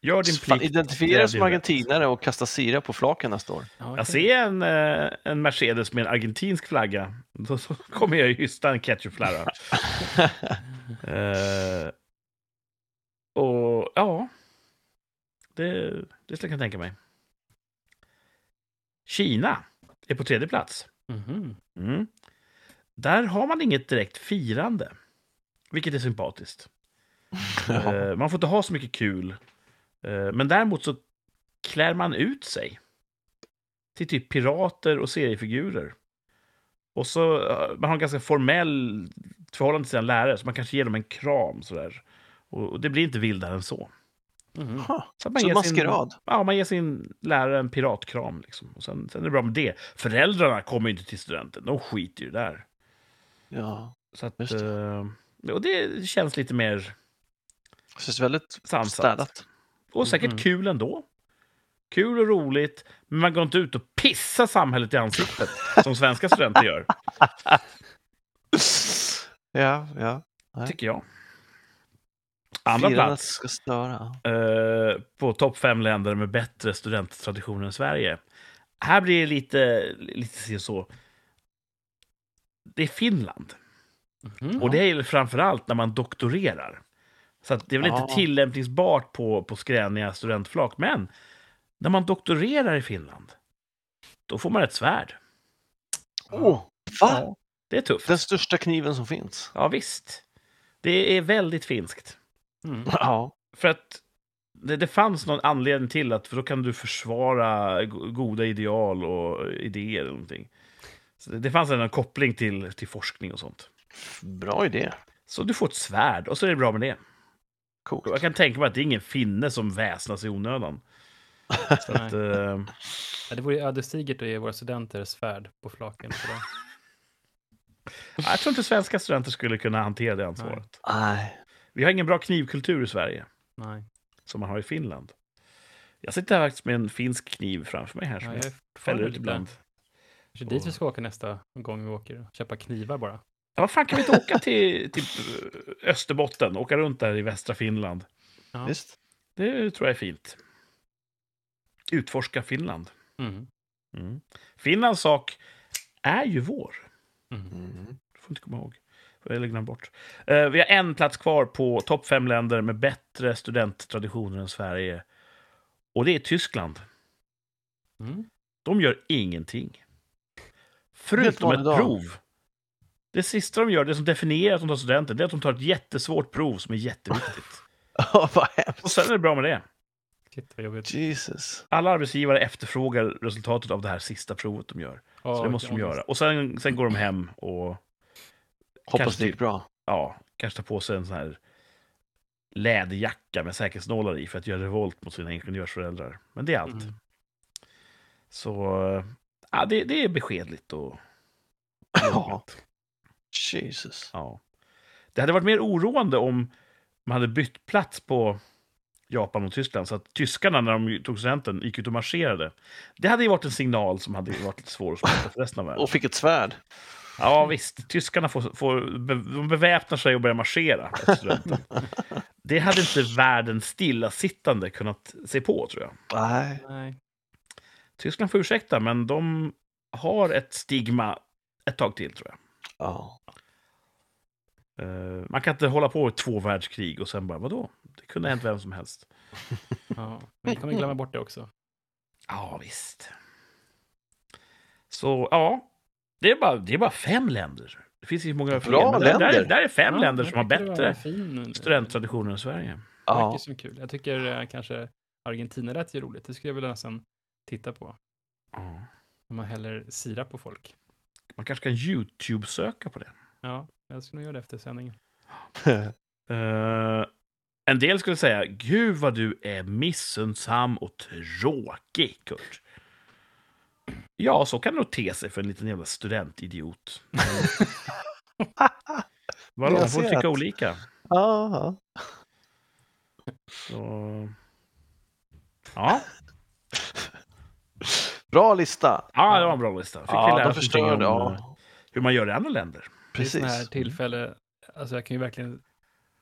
Gör din plikt. identifiera dig som argentinare och kasta sirap på flaken nästa år. Okej. Jag ser en, eh, en Mercedes med en argentinsk flagga. Då så kommer jag ju hysta en ketchupflarra. Eh, och ja, det, det skulle jag kunna tänka mig. Kina är på tredje plats. Mhm. Mm. Där har man inget direkt firande, vilket är sympatiskt. Eh, man får inte ha så mycket kul. Eh, men däremot så klär man ut sig till typ pirater och seriefigurer. Och så eh, man har en ganska formell förhållande till sina lärare, så man kanske ger dem en kram sådär. Och, och det blir inte vildare än så. Ha, Så, man så ger maskerad. Sin, ja, man ger sin lärare en piratkram. Liksom. Och sen, sen är det bra med det. Föräldrarna kommer ju inte till studenten, de skiter ju där. Ja, Så att, Just det. och det känns lite mer det känns väldigt sansat. städat. Och säkert Mhm. kul ändå. Kul och roligt, men man går inte ut och pissar samhället i ansiktet som svenska studenter gör, Ja, ja. Nej. tycker jag. Andra plats ska störa. eh, på topp fem länder med bättre studenttraditioner än Sverige. Här blir det lite, lite så. Det är Finland. Mhm. Och det är framför allt när man doktorerar. Så att det är väl Ja. inte tillämpningsbart på, på skräniga studentflak. Men när man doktorerar i Finland, då får man ett svärd. Åh, va? Det är tufft. Den största kniven som finns. Ja, visst. Det är väldigt finskt. Mm. Ja. För att det, det fanns någon anledning till att, för då kan du försvara go- goda ideal och idéer eller någonting. Så det, det fanns en koppling till, till forskning och sånt. Bra idé. Så du får ett svärd och så är det bra med det. Coolt. Jag kan tänka mig att det är ingen finne som väsnas i onödan. Så att, eh, Ja, det vore ju ödesdigert att ge våra studenter svärd på flaken. Det. jag tror inte svenska studenter skulle kunna hantera det ansvaret. Nej. Vi har ingen bra knivkultur i Sverige, Nej, som man har i Finland. Jag sitter här faktiskt med en finsk kniv framför mig här som ja, jag jag är fäller ut ibland. Kanske dit vi ska åka nästa gång vi åker. Köpa knivar bara. Ja, vad fan, kan vi inte åka till, till Österbotten, åka runt där i västra Finland? Ja. Visst. Det tror jag är fint. Utforska Finland. Mm. Mm. Finlands sak är ju vår. Mm. Mm. Det får inte komma ihåg. Eller glöm bort. Eh, vi har en plats kvar på topp fem länder med bättre studenttraditioner än Sverige. Och det är Tyskland. Mm. De gör ingenting. Förutom ett dag. prov. Det sista de gör, det som definierar att de tar studenter, det är att de tar ett jättesvårt prov som är jätteviktigt. Vad hemskt. Och sen är det bra med det. Shit vad jobbigt. Jesus. Alla arbetsgivare efterfrågar resultatet av det här sista provet de gör. Så Ja, det måste de ångest. göra. Och sen, sen går de hem och Hoppas Kanske det gick bra. ja, kanske tar på sig en sån här läderjacka med säkerhetsnålar i för att göra revolt mot sina ingenjörsföräldrar. Men det är allt. Mm. Så ja, det, det är beskedligt och Ja. Jesus. Ja. Det hade varit mer oroande om man hade bytt plats på Japan och Tyskland, så att tyskarna när de tog studenten gick ut och marscherade. Det hade ju varit en signal som hade varit lite svår att spela för resten av världen. Och fick ett svärd. Ja, visst. Tyskarna får, får, de beväpnar sig och börjar marschera. Det hade inte världen stillasittande kunnat se på, tror jag. Nej. Nej. Tyskland får ursäkta, men de har ett stigma ett tag till, tror jag. Ja. Eh, man kan inte hålla på i två världskrig och sen bara, vadå? Det kunde ha hänt vem som helst. Ja. Men vi kommer glömma bort det också. Ja, visst. Så, ja. Det är bara, det är bara fem länder. Det finns ju många fler. Bra men där, där, länder. där är fem Ja, länder som har bättre fin- studenttraditioner än Sverige. Det Ja. verkar som kul. Jag tycker eh, kanske Argentina rätt är roligt. Det skulle jag vilja nästan titta på. Ja. Om man häller sirap på folk. Man kanske kan YouTube-söka på det. Ja, jag skulle nog göra det efter sändningen. Eh, en del skulle säga, gud vad du är missundsam och tråkig, Kurt. Ja, så kan det nog te sig för en liten jävla studentidiot. Vadå, man får tycka olika. Ja. Så... Ja. Bra lista. ja, det var en bra lista. Fick vi Ja, lära de oss förstörde. om, eh, Ja. hur man gör i andra länder. Det är sådana här Precis. tillfälle, alltså jag kan ju verkligen,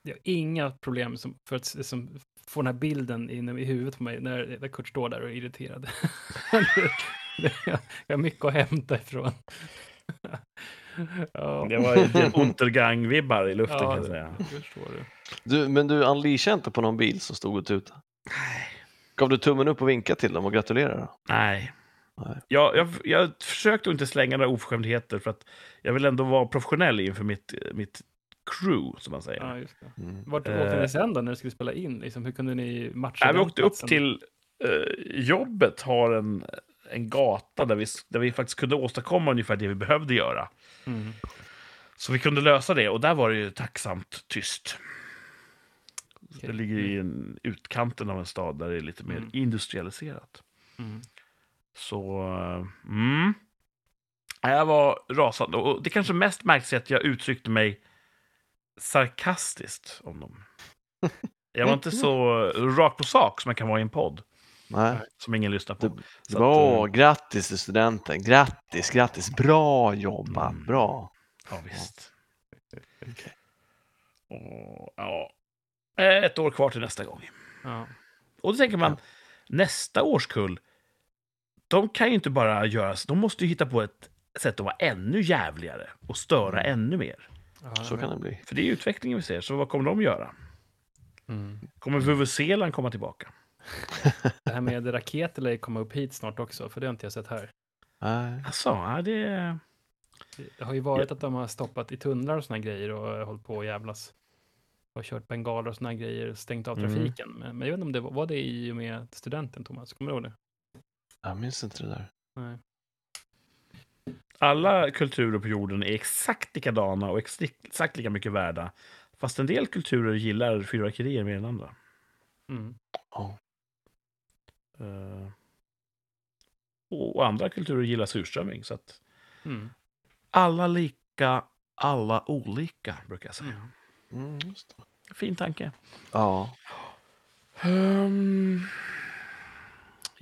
jag har inga problem som, för att som, få den här bilden inne i huvudet på mig när, när Kurt står där och är irriterad. Jag har mycket att hämta ifrån. ja, Det var Untergang-vibbar i luften kan ja, jag säga. du. Du, men du unleashade inte på någon bil som stod och tutade? Gav du tummen upp och vinkade till dem och gratulerade? Nej. Jag, jag, jag försökte inte slänga några oförskämdheter för att jag vill ändå vara professionell inför mitt, mitt crew, som man säger. Ja, just det. Mm. Vart Eh. åkte ni sen då när ni skulle spela in? Liksom, hur kunde ni matcha Nej, vi åkte upp till eh, jobbet, har en, en gata där vi, där vi faktiskt kunde åstadkomma ungefär det vi behövde göra. Mm. Så vi kunde lösa det och där var det ju tacksamt tyst. Okej. Det ligger i en, utkanten av en stad där det är lite mer Mm. industrialiserat. Mm. Så, mm. Jag var rasande. Och det kanske mest märks är att jag uttryckte mig sarkastiskt om dem. Jag var inte så rakt på sak som jag kan vara i en podd, Nej. som ingen lyssnar på. Så Bra, att, eh, grattis till studenten. Grattis, grattis. Bra jobbat, Mm. bra. Ja, visst. Och, ja. Ett år kvar till nästa gång. Ja. Och då tänker man, nästa årskull, de kan ju inte bara göra, de måste ju hitta på ett sätt att vara ännu jävligare och störa ännu mer. Ja, Så kan det bli. För det är utvecklingen vi ser, så vad kommer de göra? Mm. Kommer Vuvuzelan komma tillbaka? Det här med raketer lär komma upp hit snart också, för det har inte jag sett här. Nej. Alltså, ja, det... Det har ju varit att de har stoppat i tunnlar och såna grejer och hållit på och jävlas. Och kört bengaler och såna grejer, stängt av Mm. trafiken. Men, men jag vet inte om det var, var det i och med studenten, Thomas? Kommer du ihåg det? Jag minns inte det där. Nej. Alla kulturer på jorden är exakt likadana och ex- exakt lika mycket värda. Fast en del kulturer gillar fyrverkerier mer än andra. Mm. Ja. Eh, och andra kulturer gillar surströmming. Så att Mm. alla lika, alla olika, brukar jag säga. Mm, just det. Fin tanke. Ja. Ehm,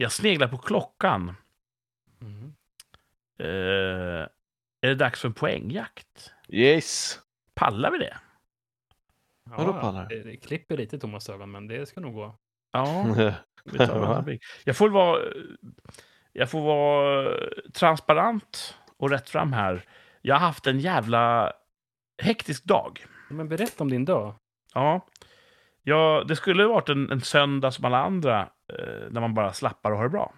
jag sneglar på klockan. Mm. Eh, är det dags för en poängjakt? Yes! Pallar vi det? Vadå pallar? Det, det klipper lite Thomas ögon, men det ska nog gå. Ja, vi tar. Jag får vara, jag får vara transparent och rätt fram här. Jag har haft en jävla hektisk dag. Men berätta om din dag. Ja, ja det skulle ha varit en, en söndag som alla andra, eh, när man bara slappar och har det bra.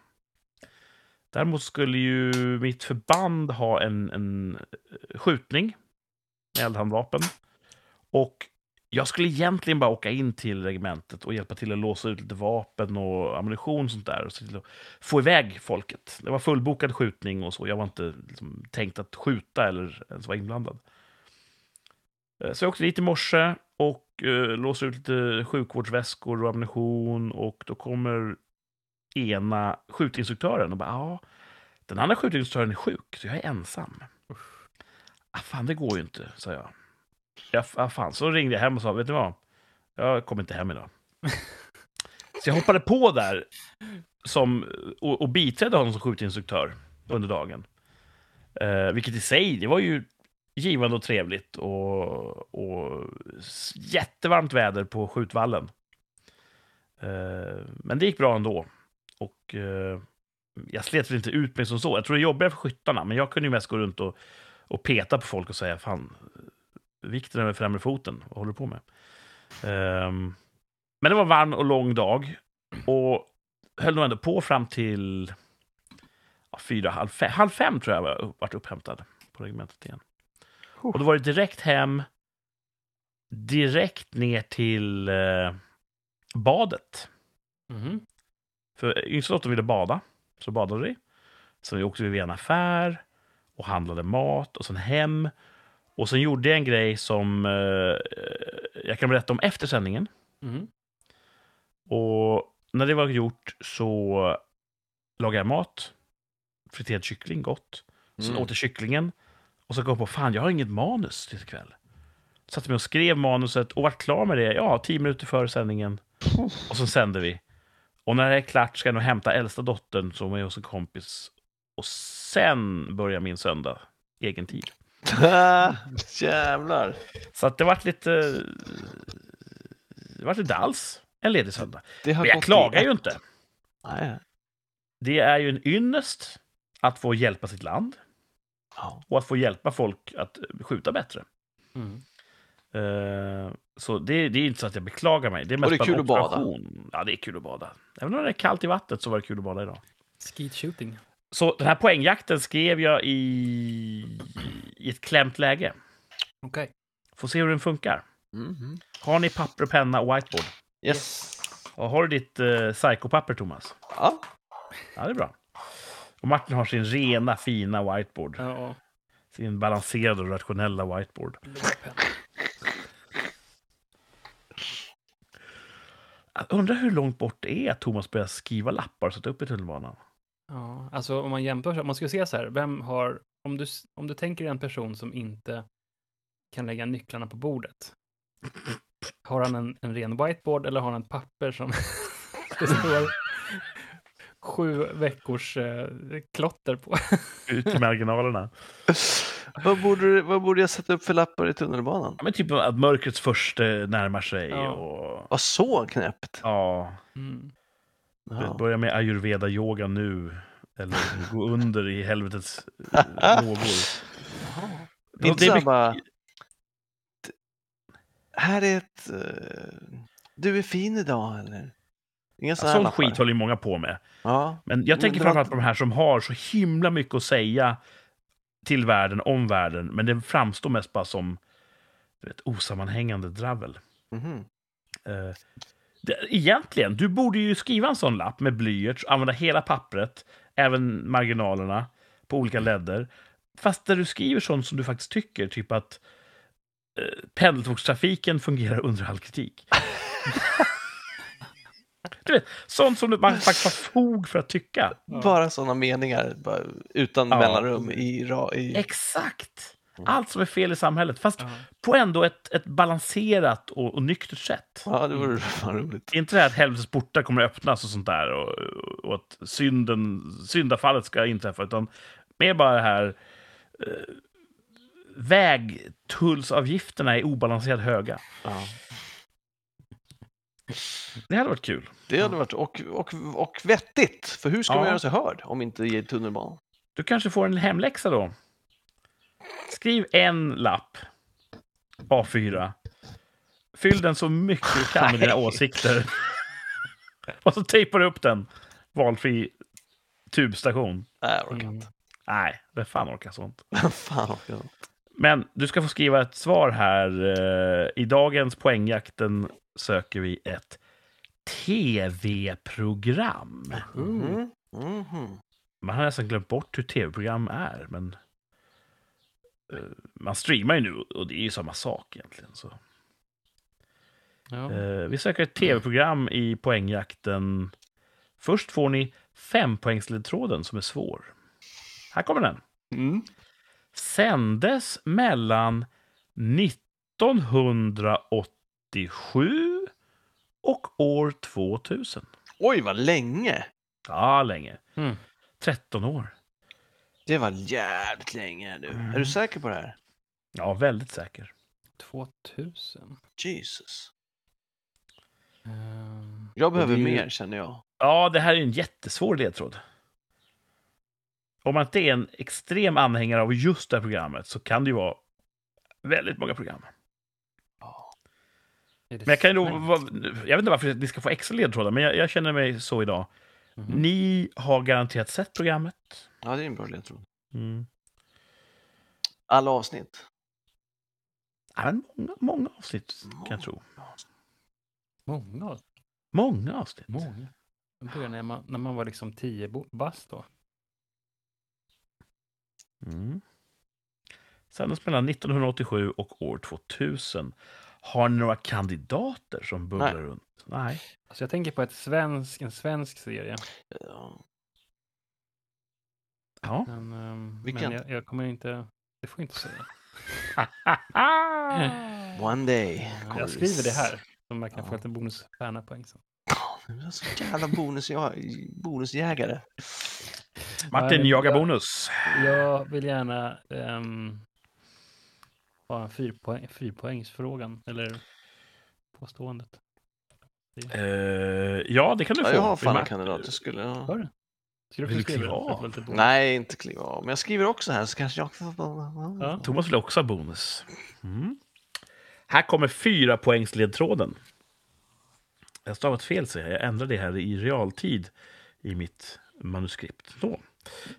Däremot skulle ju mitt förband ha en, en eh, skjutning med eldhandvapen. Och jag skulle egentligen bara åka in till regementet och hjälpa till att låsa ut lite vapen och ammunition och sånt där. Och se till att få iväg folket. Det var fullbokad skjutning och så. Jag var inte liksom, tänkt att skjuta eller ens vara inblandad. Eh, så jag åkte dit i morse och eh, låste ut lite sjukvårdsväskor och ammunition. Och då kommer ena skjutinstruktören och bara ja, den andra skjutinstruktören är sjuk, så jag är ensam. Ah, fan, det går ju inte, sa jag. Ja, ah, fan. Så ringde jag hem och sa, vet du vad? Jag kommer inte hem idag. så jag hoppade på där som, och, och biträdde honom som skjutinstruktör under dagen. Eh, vilket i sig, det var ju givande och trevligt och, och jättevarmt väder på skjutvallen. Eh, men det gick bra ändå. Och eh, jag slet väl inte ut mig som så. Jag tror det är jobbigare för skyttarna, men jag kunde ju mest gå runt och, och peta på folk och säga fan, vikten över främre foten, vad håller du på med? Eh, men det var en varm och lång dag och höll nog ändå på fram till ja, fyra, halv fem, halv fem tror jag var upp- vart upphämtad på regementet igen. Och då var det direkt hem, direkt ner till eh, badet. Mhm. För yngsta dottern ville bada, så badade vi. Sen åkte vi via en affär och handlade mat och sen hem. Och sen gjorde jag en grej som eh, jag kan berätta om efter sändningen. Mhm. Och när det var gjort så lagade jag mat. Friterad kyckling, gott. Sen Mm. åt jag kycklingen. Och så kom jag på, fan jag har inget manus till ikväll. Satte mig och skrev manuset och vart klar med det, ja, tio minuter före sändningen. Och så sände vi. Och när det är klart ska jag nog hämta äldsta dottern som är hos en kompis. Och sen börjar min söndag, egen tid. Jävlar! Så att det vart lite... Det vart inte alls en ledig söndag. Men jag klagar ju inte. Nej. Det är ju en ynnest att få hjälpa sitt land Ja. och att få hjälpa folk att skjuta bättre. Mm. Eh, så det, det är inte så att jag beklagar mig. Det är mest Och det är kul att bada. Ja, det är kul att bada. Även om det är kallt i vattnet så var det kul att bada idag. Skeet shooting. Så den här poängjakten skrev jag i, i ett klämt läge. Okej. Får se hur den funkar. Mhm. Har ni papper, penna och whiteboard? Yes. Och har du ditt uh, psykopapper, Thomas? Ja. Ja, det är bra. Och Martin har sin rena, fina whiteboard. Ja. Sin balanserade och rationella whiteboard. Undrar hur långt bort det är att Thomas börjar skriva lappar och sätta upp i tunnelbanan. Ja, alltså om man jämför, om man skulle se så här, vem har, om du, om du tänker en person som inte kan lägga nycklarna på bordet. Har han en, en ren whiteboard eller har han ett papper som det står sju veckors eh, klotter på? Ut i marginalerna. vad, borde, vad borde jag sätta upp för lappar i tunnelbanan? Ja, men typ att mörkrets första närmar sig. Ja. Och, Vad så knäppt? ja, Mm. Ja. börja med ayurveda-yoga nu. Eller gå under i helvetets eh, lågor. Inte det är så här mycket- bara, här är ett... eh, du är fin idag, eller? Sådana Sån lappar. skit håller ju många på med. Ja, Men jag Men tänker det framförallt på de här som har så himla mycket att säga till världen, om världen, men det framstår mest bara som du vet, osammanhängande dravel. mhm. Eh, det, egentligen, du borde ju skriva en sån lapp med blyerts, använda hela pappret, även marginalerna på olika ledder. Fast där du skriver sånt som du faktiskt tycker, typ att eh, pendeltågstrafiken fungerar under all kritik. du vet, sånt som du- man faktiskt har fog för att tycka. Bara sådana meningar bara, utan Ja. mellanrum i... ra- i... Exakt! Allt som är fel i samhället, fast Ja. på ändå ett, ett balanserat och, och nyktert sätt. Ja, det vore fan roligt. Inte det här att helvetets portar kommer att öppnas och sånt där och, och att synden, syndafallet ska inträffa, utan mer bara det här eh, vägtullsavgifterna är obalanserat höga. Ja. Det hade varit kul. Det hade varit... Och, och, och vettigt, för hur ska man Ja. göra sig hörd om inte i tunnelbanan? Du kanske får en hemläxa då. Skriv en lapp, A4. Fyll den så mycket du kan med dina Nej. åsikter. och så tejpar du upp den. Valfri tubstation. Nej, jag orkar Mm. inte. Nej, vem fan orkar sånt? fan orkar inte. Men du ska få skriva ett svar här. Eh, I dagens poängjakten söker vi ett tv-program. Mhm. Mhm. Man har nästan glömt bort hur tv-program är, men eh, man streamar ju nu och det är ju samma sak egentligen. Så. Ja. Eh, vi söker ett tv-program i poängjakten. Först får ni fempoängsledtråden som är svår. Här kommer den. Mm. Sändes mellan 1987 och år 2000. Oj, vad länge! Ja, länge. Mm. 13 år. Det var jävligt länge nu. Mm. Är du säker på det här? Ja, väldigt säker. 2000. Jesus. Ehm, Jag behöver det mer, känner jag. Ja, det här är en jättesvår ledtråd. Om man inte är en extrem anhängare av just det här programmet så kan det ju vara väldigt många program. Men jag kan ju då, jag vet inte varför ni ska få extra ledtrådar, men jag, jag känner mig så idag. Mhm. Ni har garanterat sett programmet. Ja, det är en bra ledtråd. Mm. Alla avsnitt. Ja, men många, många avsnitt kan jag tro. Många. Många avsnitt. Många. Jag började när man, när man var liksom 10 bo- bast då. Mm. Sändes mellan 1987 och år 2000. Har ni några kandidater som bubblar Nej. runt? Nej. Alltså jag tänker på ett svensk, en svensk serie. Ja. Ja. Men, Vilken? men jag, jag kommer inte... Det får jag inte säga. One day. Jag skriver det här. Så man kan Ja. få lite bonusstjärnapoäng sen. Du är så jävla bonus, bonusjägare. Martin Nej, jagar jag- bonus. Jag vill gärna um, ha en fyrpoäng, fyrpoängsfrågan. Eller påståendet. Eh, ja, det kan du Ja, få. jag har fan en kandidat. Jag skulle... Ja. Har du? Ska Vill du skriva kliva av? få lite bonus? Nej, inte kliva av. Men jag skriver också här så kanske jag... Ja. Thomas vill också ha bonus. Mm. Här kommer fyra poängsledtråden. Jag har stavat fel, så jag ändrar det här i realtid i mitt manuskript. Så.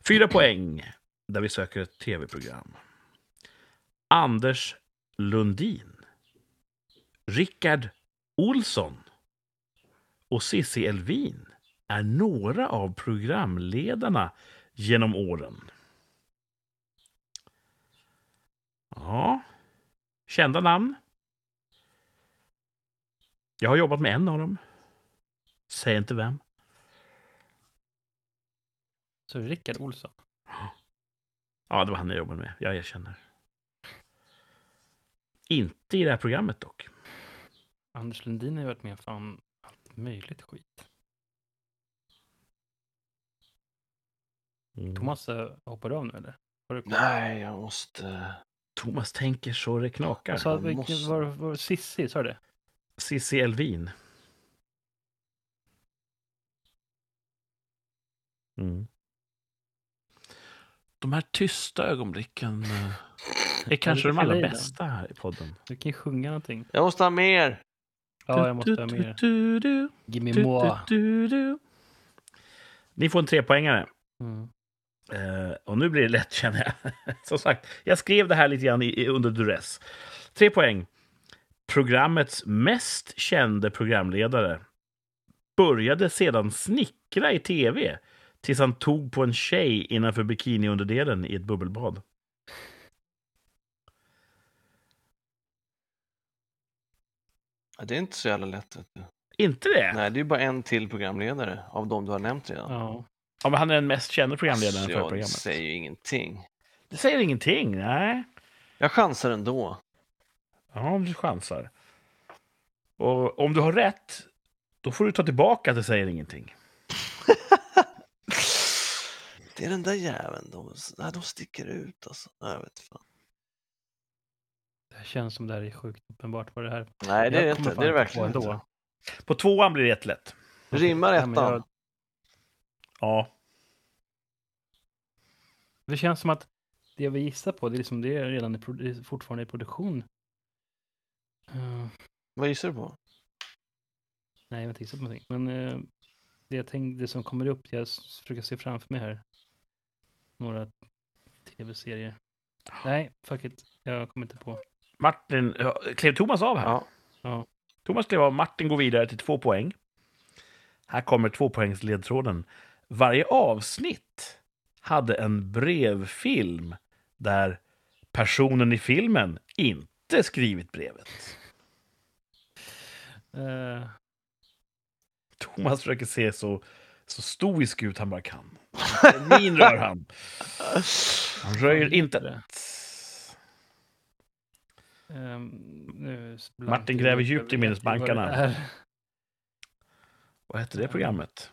Fyra poäng där vi söker ett tv-program. Anders Lundin. Rickard Olsson och Cissi Elvin är några av programledarna genom åren. Ja. Kända namn. Jag har jobbat med en av dem. Säg inte vem. Så Rickard Olsson. Ja, det var han jag jobbade med. Jag erkänner. Inte i det här programmet dock. Anders Lundin har ju varit med fan allt möjligt skit. Mm. Thomas eh, hoppar du av nu eller? Har du koll? Nej, jag måste... Thomas tänker så det knakar. Jag vilken måste- var, var Sissi, sa du det? Cissi Elvin. Mm. De här tysta ögonblicken. eh, är kanske de allra bästa här i podden. Du kan ju sjunga någonting. Jag måste ha mer! Ja, jag måste ha Du, mer. du, du, Give me du, more. du, du, du. Ni får en trepoängare. Mm. Eh, och nu blir det lätt känner jag. Som sagt, jag skrev det här lite grann i, i, under duress. Tre poäng. Programmets mest kände programledare började sedan snickra i tv tills han tog på en tjej innanför bikiniunderdelen i ett bubbelbad. Ja, Det är inte så jävla lätt. Inte det? Nej, det är ju bara en till programledare av de du har nämnt redan. Ja. Ja, men han är den mest kände programledaren Alltså, för programmet. säger ju ingenting. Det säger ingenting, nej. Jag chansar ändå. Ja, du chansar. Och om du har rätt, då får du ta tillbaka att det säger ingenting. Det är den där jäveln. De, nej, de sticker ut alltså. Nej, jag vet fan. Det känns som det här är sjukt uppenbart vad det här Nej, det är inte. Det är det verkligen inte. På tvåan blir det jättelätt. Rimmar Ja, ettan. jag- Ja. Det känns som att det vi gissar på, det är, liksom, det är redan i, fortfarande i produktion. Eh, Vad gissar du på? nej, jag har inte gissat på någonting. Men eh, det, jag tänkte, det som kommer upp, jag försöker se framför mig här. Några tv-serier. Nej, fuck it. Jag kommer inte på. Martin, klev Thomas av här? Ja. Ja. Thomas klev av, Martin går vidare till två poäng. Här kommer tvåpoängsledtråden. Varje avsnitt hade en brevfilm där personen i filmen inte skrivit brevet. Eh, Thomas försöker se så, så stoisk ut han bara kan. Min rör han. Han röjer inte. det. ehm, blank Martin i gräver djupt i minnesbankarna. det. Vad hette det programmet?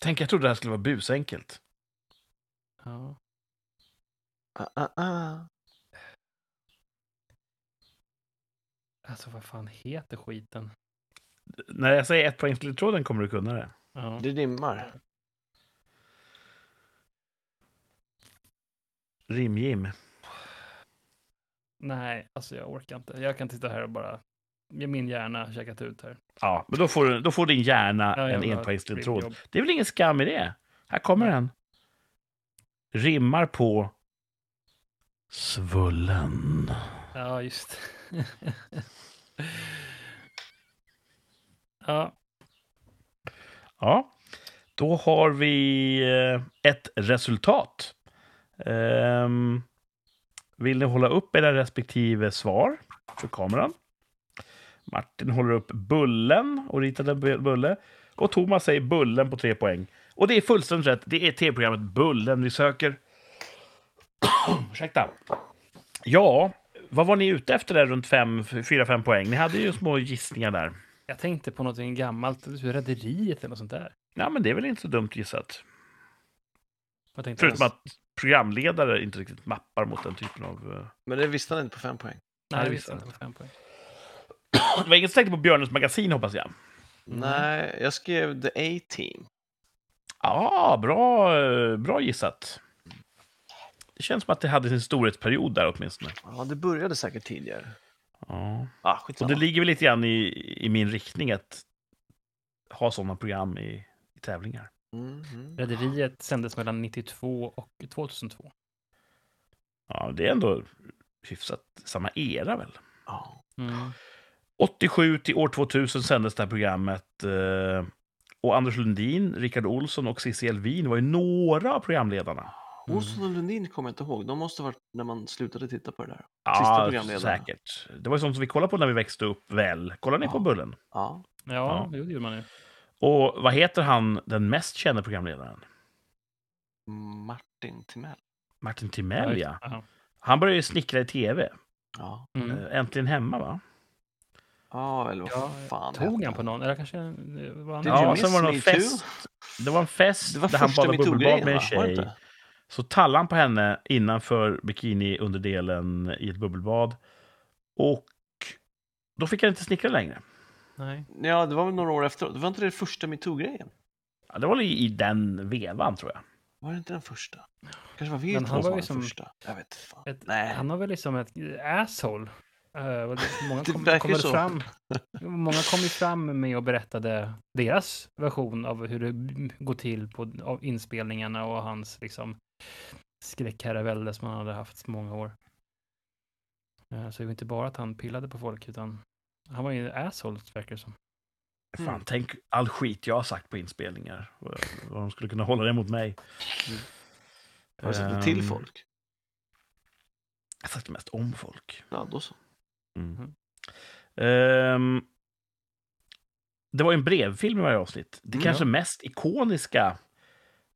Tänk, jag trodde det här skulle vara busenkelt. Ja. Ah, ah, ah. Alltså vad fan heter skiten? När jag säger ett poängsledtråden kommer du kunna det. Ja. Det rimmar. Rim-Jim. Nej, alltså jag orkar inte. Jag kan titta här och bara... Med min hjärna checkat ut här. Ja, men då får, du, då får din hjärna Ja, en enpoängsledtråd. Det är väl ingen skam i det? Här kommer den. Rimmar på svullen. Ja, just Ja, Ja, då har vi eh, ett resultat. Um, vill ni hålla upp era respektive svar för kameran? Martin håller upp bullen och ritar en bulle. Och Thomas säger bullen på tre poäng. Och det är fullständigt rätt. Det är tv-programmet Bullen vi söker. Ursäkta. Ja, vad var ni ute efter där runt 4-5 poäng? Ni hade ju små gissningar där jag tänkte på någonting gammalt. Rederiet eller något sånt där. Ja, men det är väl inte så dumt gissat. Jag Förutom att programledare inte riktigt mappar mot den typen av... eh, Men det visste han inte på fem poäng. Nej, det visste jag inte. Fem poäng. Det var inget som tänkte på Björnens magasin, hoppas jag. Nej, jag skrev The A-Team. Ja, bra, eh, bra gissat. Det känns som att det hade sin storhetsperiod där åtminstone. Ja, det började säkert tidigare. Ja. Ah, Och det ligger väl lite grann i, i min riktning att ha sådana program i, i tävlingar. Mm, mm. Rederiet sändes mellan 92 och 2002. Ja, det är ändå hyfsat samma era väl. Ja. Mm. 87 till år 2000 sändes det här programmet. eh, Och Anders Lundin, Rickard Olsson och Cissi Elvin var ju några av programledarna. Olsson och Lundin kommer jag inte ihåg. De måste ha varit när man slutade titta på det där. Sista Ja, säkert. Det var ju sånt som vi kollade på när vi växte upp väl. Kollar ni Ja. på Bullen? Ja. Ja, Ja. det gjorde man ju. Och vad heter han, den mest kända programledaren? Martin Timell. Martin Timell, ja. Ja. Han började ju snickra i tv. Ja. Mm. Eh, Äntligen hemma, va? Ja, eller vad Ja, fan Tog han på någon? Eller kanske eh, var han Ja, sen var det någon fest. Det var en fest Det var där han badade bubbelbad med en va? Var det tjej. Så tallade han på henne innanför bikini-underdelen i ett bubbelbad. Och då fick han inte snickra längre. Nej. Ja, det var väl några år efteråt. Det var inte det första metoo-grejen? Ja, det var i, i den vevan, tror jag. Var det inte den första? Kanske var vi Men han var var ju den första. Jag vet fan. Ett, Nej. Han var väl liksom ett asshole. Uh, det- många Det kom, verkar kom väl så. fram, många kom ju fram med och berättade deras version av hur det går till på av inspelningarna och hans liksom skräckherravälde som han hade haft i många år. Eh, så det var inte bara att han pillade på folk, utan han var ju en asshole, verkar det som. Fan, Mm. tänk all skit jag har sagt på inspelningar. Vad de skulle kunna hålla det mot mig. Har du sagt det till Ehm, folk? Jag har sagt det mest om folk. Ja, då så. Mm. Ehm, det var ju en brevfilm i varje avsnitt. Det Mm, kanske ja. mest ikoniska,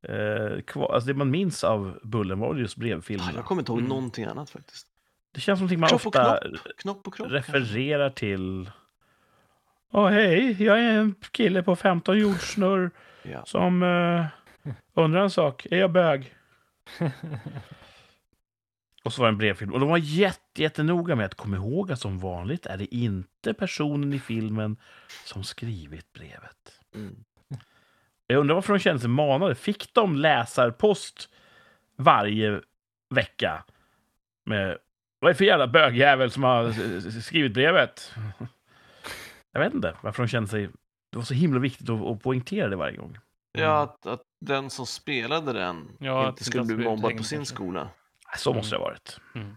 uh, alltså det man minns av Bullen var just Ah, brevfilmerna. Jag kommer inte ihåg Mm. någonting annat faktiskt. Det känns som någonting man Kropp och ofta Knopp och kropp. kanske? refererar till. Åh hej, jag är en kille på 15 jordsnurr Ja. som eh, undrar en sak. Är jag bög? Och så var det en brevfilm. Och de var jätte, jättenoga med att komma ihåg att som vanligt är det inte personen i filmen som skrivit brevet. Mm. Jag undrar varför de kände sig manade. Fick de läsarpost varje vecka? Med vad är det för jävla bögjävel som har skrivit brevet? Jag vet inte varför de kände sig... Det var så himla viktigt att, att poängtera det varje gång. Ja, att, att den som spelade den Ja, inte skulle bli mobbad på sin skola. Så måste det ha varit. Mm.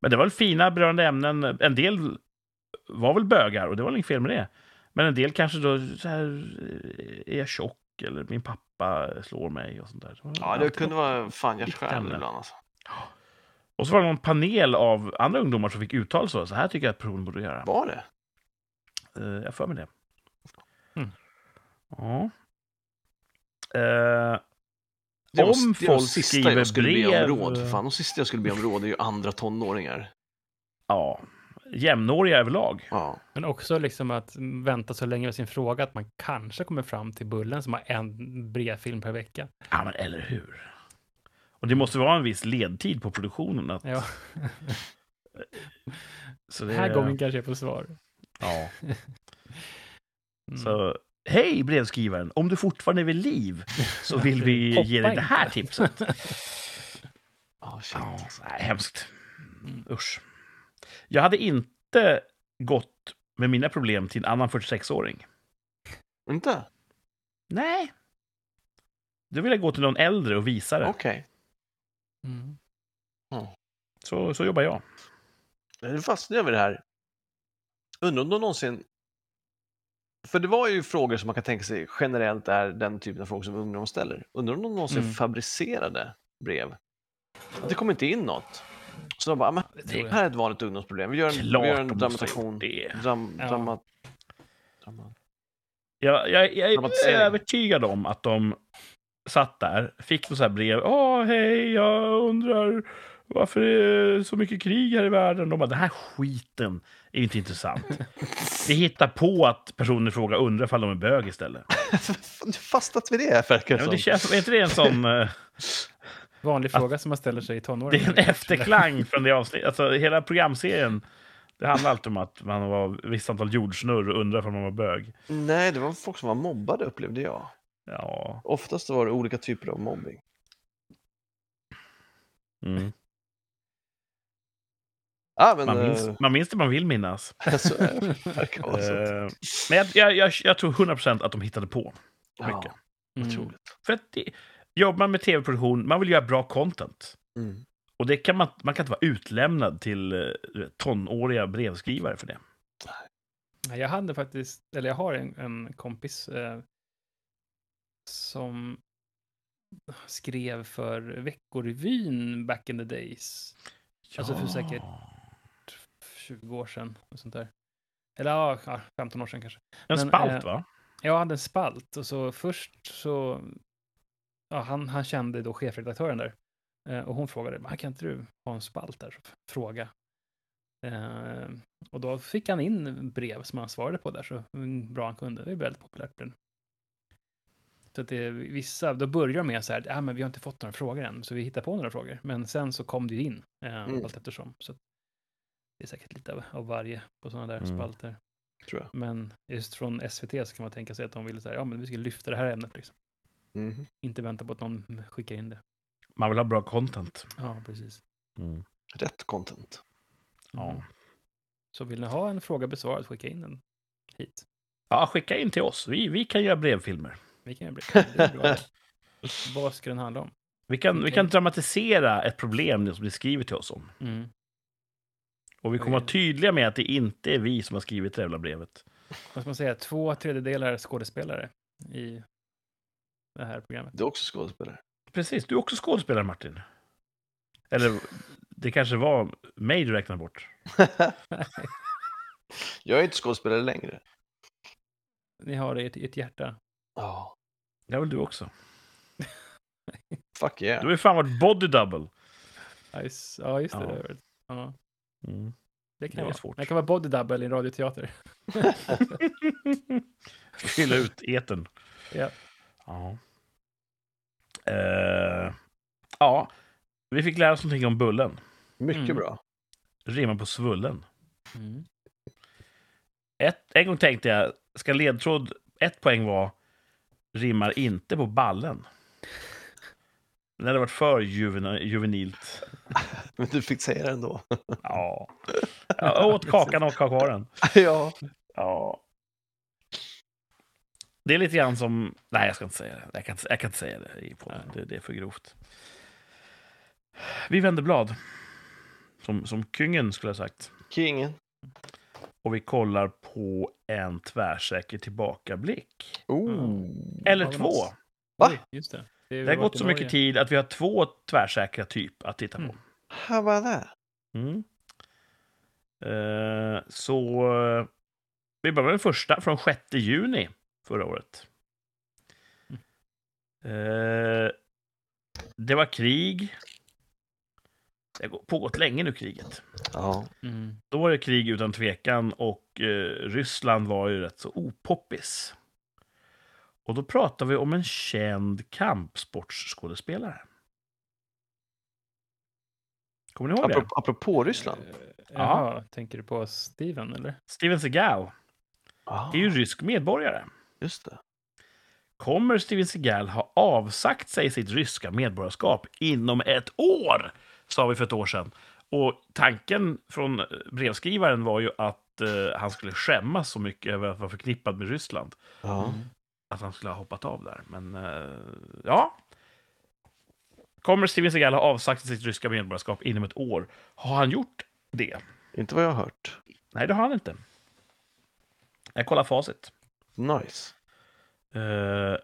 Men det var väl fina berörande ämnen. En del var väl bögar och det var väl inget fel med det. Men en del kanske då så här, eh, är jag tjock eller min pappa slår mig och sånt där. Ja, det kunde vara fan hjärtskärande ämne. ibland alltså. Och så var det någon panel av andra ungdomar som fick uttala så. Så här tycker jag att personen borde göra. Var det? Eh, jag för mig det. Mm. Ja. Eh, Det Om det var folk sista skriver jag skulle be brev- om råd. För fan, de sista jag skulle be om råd är ju andra tonåringar. ja, jämnåriga överlag. Ja. Men också liksom att vänta så länge med sin fråga att man kanske kommer fram till Bullen som har en brevfilm per vecka. Ja, men eller hur? Och det måste vara en viss ledtid på produktionen. Att, Ja, så det, här gången kanske jag får svar. Ja. Mm. Så, hej brevskrivaren, om du fortfarande är vid liv så vill vi ge dig det här inte. tipset. Ja, shit. Ja, hemskt. Mm. Usch. Jag hade inte gått med mina problem till en annan 46-åring. Inte? Nej. Då vill jag gå till någon äldre och visa det. Okej. Mm. Så, så jobbar jag. Nu fastnar jag vid det här. Undrar om de någonsin... För det var ju frågor som man kan tänka sig generellt är den typen av frågor som ungdomar ställer. Undrar om de någonsin Mm. fabricerade brev? Det kom inte in något. Så de bara, "Ah, men Det här är ett vanligt ungdomsproblem. Vi gör en, Klart vi gör en dramatation. Dram, Ja. drama, drama. Jag, jag, jag är övertygad om att de satt där, fick något så här brev. Åh, hej, jag undrar varför det är så mycket krig här i världen. De bara, den här skiten är inte intressant. Vi hittar på att personen i fråga undrar ifall de är bög istället. Fastnat vid det, verkar Ja, det som. känns, är inte det en sån... Vanlig fråga som man ställer sig i tonåren. Det är en efterklang från det avsnittet. Alltså, hela programserien, det handlar alltid om att man var ett visst antal jordsnurr och undrar om man var bög. Nej, det var folk som var mobbade upplevde jag. Ja. Oftast var det olika typer av mobbing. Mm. Ah, men, Man, minns, man minns det man vill minnas. Eh, men jag, jag, jag, jag tror 100% att de hittade på mycket. Ja, Mm. otroligt. För att det, jobbar man med tv-produktion, man vill göra bra content. Mm. Och det kan man, man kan inte vara utlämnad till eh, tonåriga brevskrivare för det. Nej, Jag hade faktiskt, eller jag har en, en kompis eh, som skrev för Veckorevyn back in the days. Alltså för säkert 20 år sedan. Och sånt där. Eller ja, ja, 15 år sedan kanske. En men, spalt, eh, va? Jag hade en spalt och så först så, ja, han, han kände då chefredaktören där. Eh, och hon frågade, "Men kan inte du ha en spalt där? Så Fråga. Eh, och då fick han in brev som han svarade på där, så bra han kunde. Det är väldigt populärt. Så att det vissa, då börjar med så här, ja men vi har inte fått några frågor än, så vi hittar på några frågor. Men sen så kom det ju in, eh, Mm. allt eftersom. Så det är säkert lite av, av varje på sådana där Mm. spalter. Men just från SVT så kan man tänka sig att de ville säga, ja men vi ska lyfta det här ämnet liksom. Mhm. Inte vänta på att någon skickar in det. Man vill ha bra content. Ja, precis. Mm. Rätt content. Ja. Mm. Så vill ni ha en fråga besvarad, skicka in den hit. ja, skicka in till oss. Vi, vi kan göra brevfilmer. Vi kan bra. det. Vad ska den handla om? Vi kan, vi Okej. kan dramatisera ett problem som ni skriver till oss om. Mm. Och vi kommer vara tydliga med att det inte är vi som har skrivit det jävla brevet. Vad ska man säga? Två tredjedelar skådespelare i det här programmet. Du är också skådespelare. Precis, du är också skådespelare Martin. Eller det kanske var mig du räknade bort. Jag är inte skådespelare längre. Ni har det i ert hjärta. Ja. Det är väl du också. Fuck yeah. Du har ju fan varit body double. Ja, just, ja, just det. Ja. det är det. Ja, Mm. det kan Det vara. svårt. Jag kan vara body double i radioteater. Fylla ut eten. Ja. Ja. Eh, ja, vi fick lära oss någonting om bullen. Mycket Mm. bra. Rimmar på svullen. Mm. Ett, en gång tänkte jag, ska ledtråd ett poäng vara rimmar inte på ballen? Det hade varit för juvena, juvenilt. Men du fick säga det ändå. Ja. Jag åt kakan och ha kvar den. ja. Ja. Det är lite grann som... Nej, jag ska inte säga det. Jag kan, jag kan inte säga det i podden. Det, det är för grovt. Vi vänder blad. Som, som kungen skulle ha sagt. Kingen. Och vi kollar på en tvärsäker tillbakablick. Oh. Eller Ja, två. Va? Just det. Det har gått så mycket tid att vi har två tvärsäkra typ att titta på. Mm. How about that? Mm. Eh, så eh, vi börjar med den första från 6 juni förra året. Eh, det var krig. Det har gå- pågått länge nu, kriget. Ja. Mm. Då var det krig utan tvekan och eh, Ryssland var ju rätt så opoppis. Och då pratar vi om en känd kampsportsskådespelare. Kommer ni ihåg det? Apropå, apropå Ryssland. Eh, Jaha, tänker du på Steven eller? Steven Seagal Ah, är ju rysk medborgare. Just det. Kommer Steven Seagal ha avsagt sig sitt ryska medborgarskap inom ett år? Sa vi för ett år sedan. Och tanken från brevskrivaren var ju att eh, han skulle skämmas så mycket över att vara förknippad med Ryssland. Ja. Att han skulle ha hoppat av där. Men eh, ja. Kommer Steven Seagal ha avsagt sitt ryska medborgarskap inom ett år? Har han gjort det? Inte vad jag har hört. Nej, det har han inte. Jag kollar facit. Nice. Eh,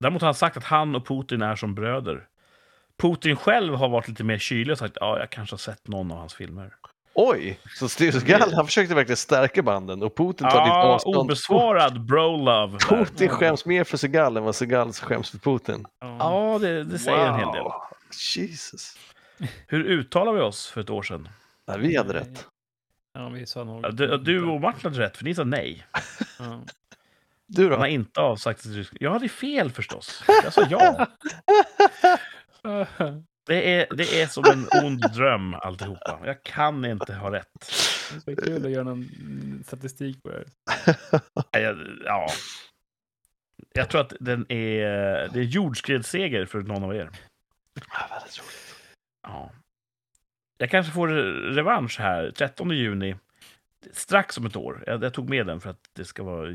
däremot har han sagt att han och Putin är som bröder. Putin själv har varit lite mer kylig och sagt ja, jag kanske har sett någon av hans filmer. Oj, så Steve Seagal han försökte verkligen stärka banden och Putin tar Ja, avstånd. obesvarad bro-love. Putin skäms mer för Seagal än vad Seagal skäms för Putin. Ja. Det, det säger en hel del. Jesus. Hur uttalar vi oss för ett år sedan? Nej, vi hade rätt. ja, vi sa nog... Du, du och Martin hade rätt, för ni sa nej. Ja. Du Han då? har inte avsagt ryska... Jag hade fel förstås. Jag sa ja. Det är, det är som en ond dröm alltihopa. Jag kan inte ha rätt. Det är kul att göra någon statistik på det här. Ja. Jag tror att den är, det är jordskredsseger för någon av er. Ah, väldigt roligt. Ja. Jag kanske får revansch här, 13 juni. Strax om ett år. Jag, jag tog med den för att det ska vara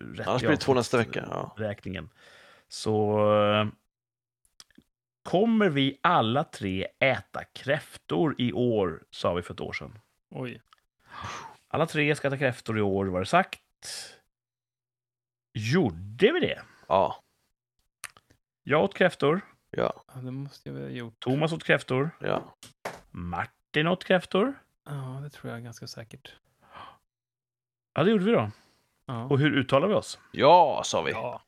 rätt Annars blir det två nästa vecka. Ja. avräkningen. Så kommer vi alla tre äta kräftor i år, sa vi för ett år sedan. Oj. Alla tre ska äta kräftor i år, var det sagt. Gjorde vi det? ja. Jag åt kräftor, Ja. Ja, det måste jag väl ha gjort. Thomas åt kräftor, Ja. Martin åt kräftor. Ja, det tror jag ganska säkert. Ja, det gjorde vi då. Ja. Och hur uttalar vi oss? Ja, sa vi. ja.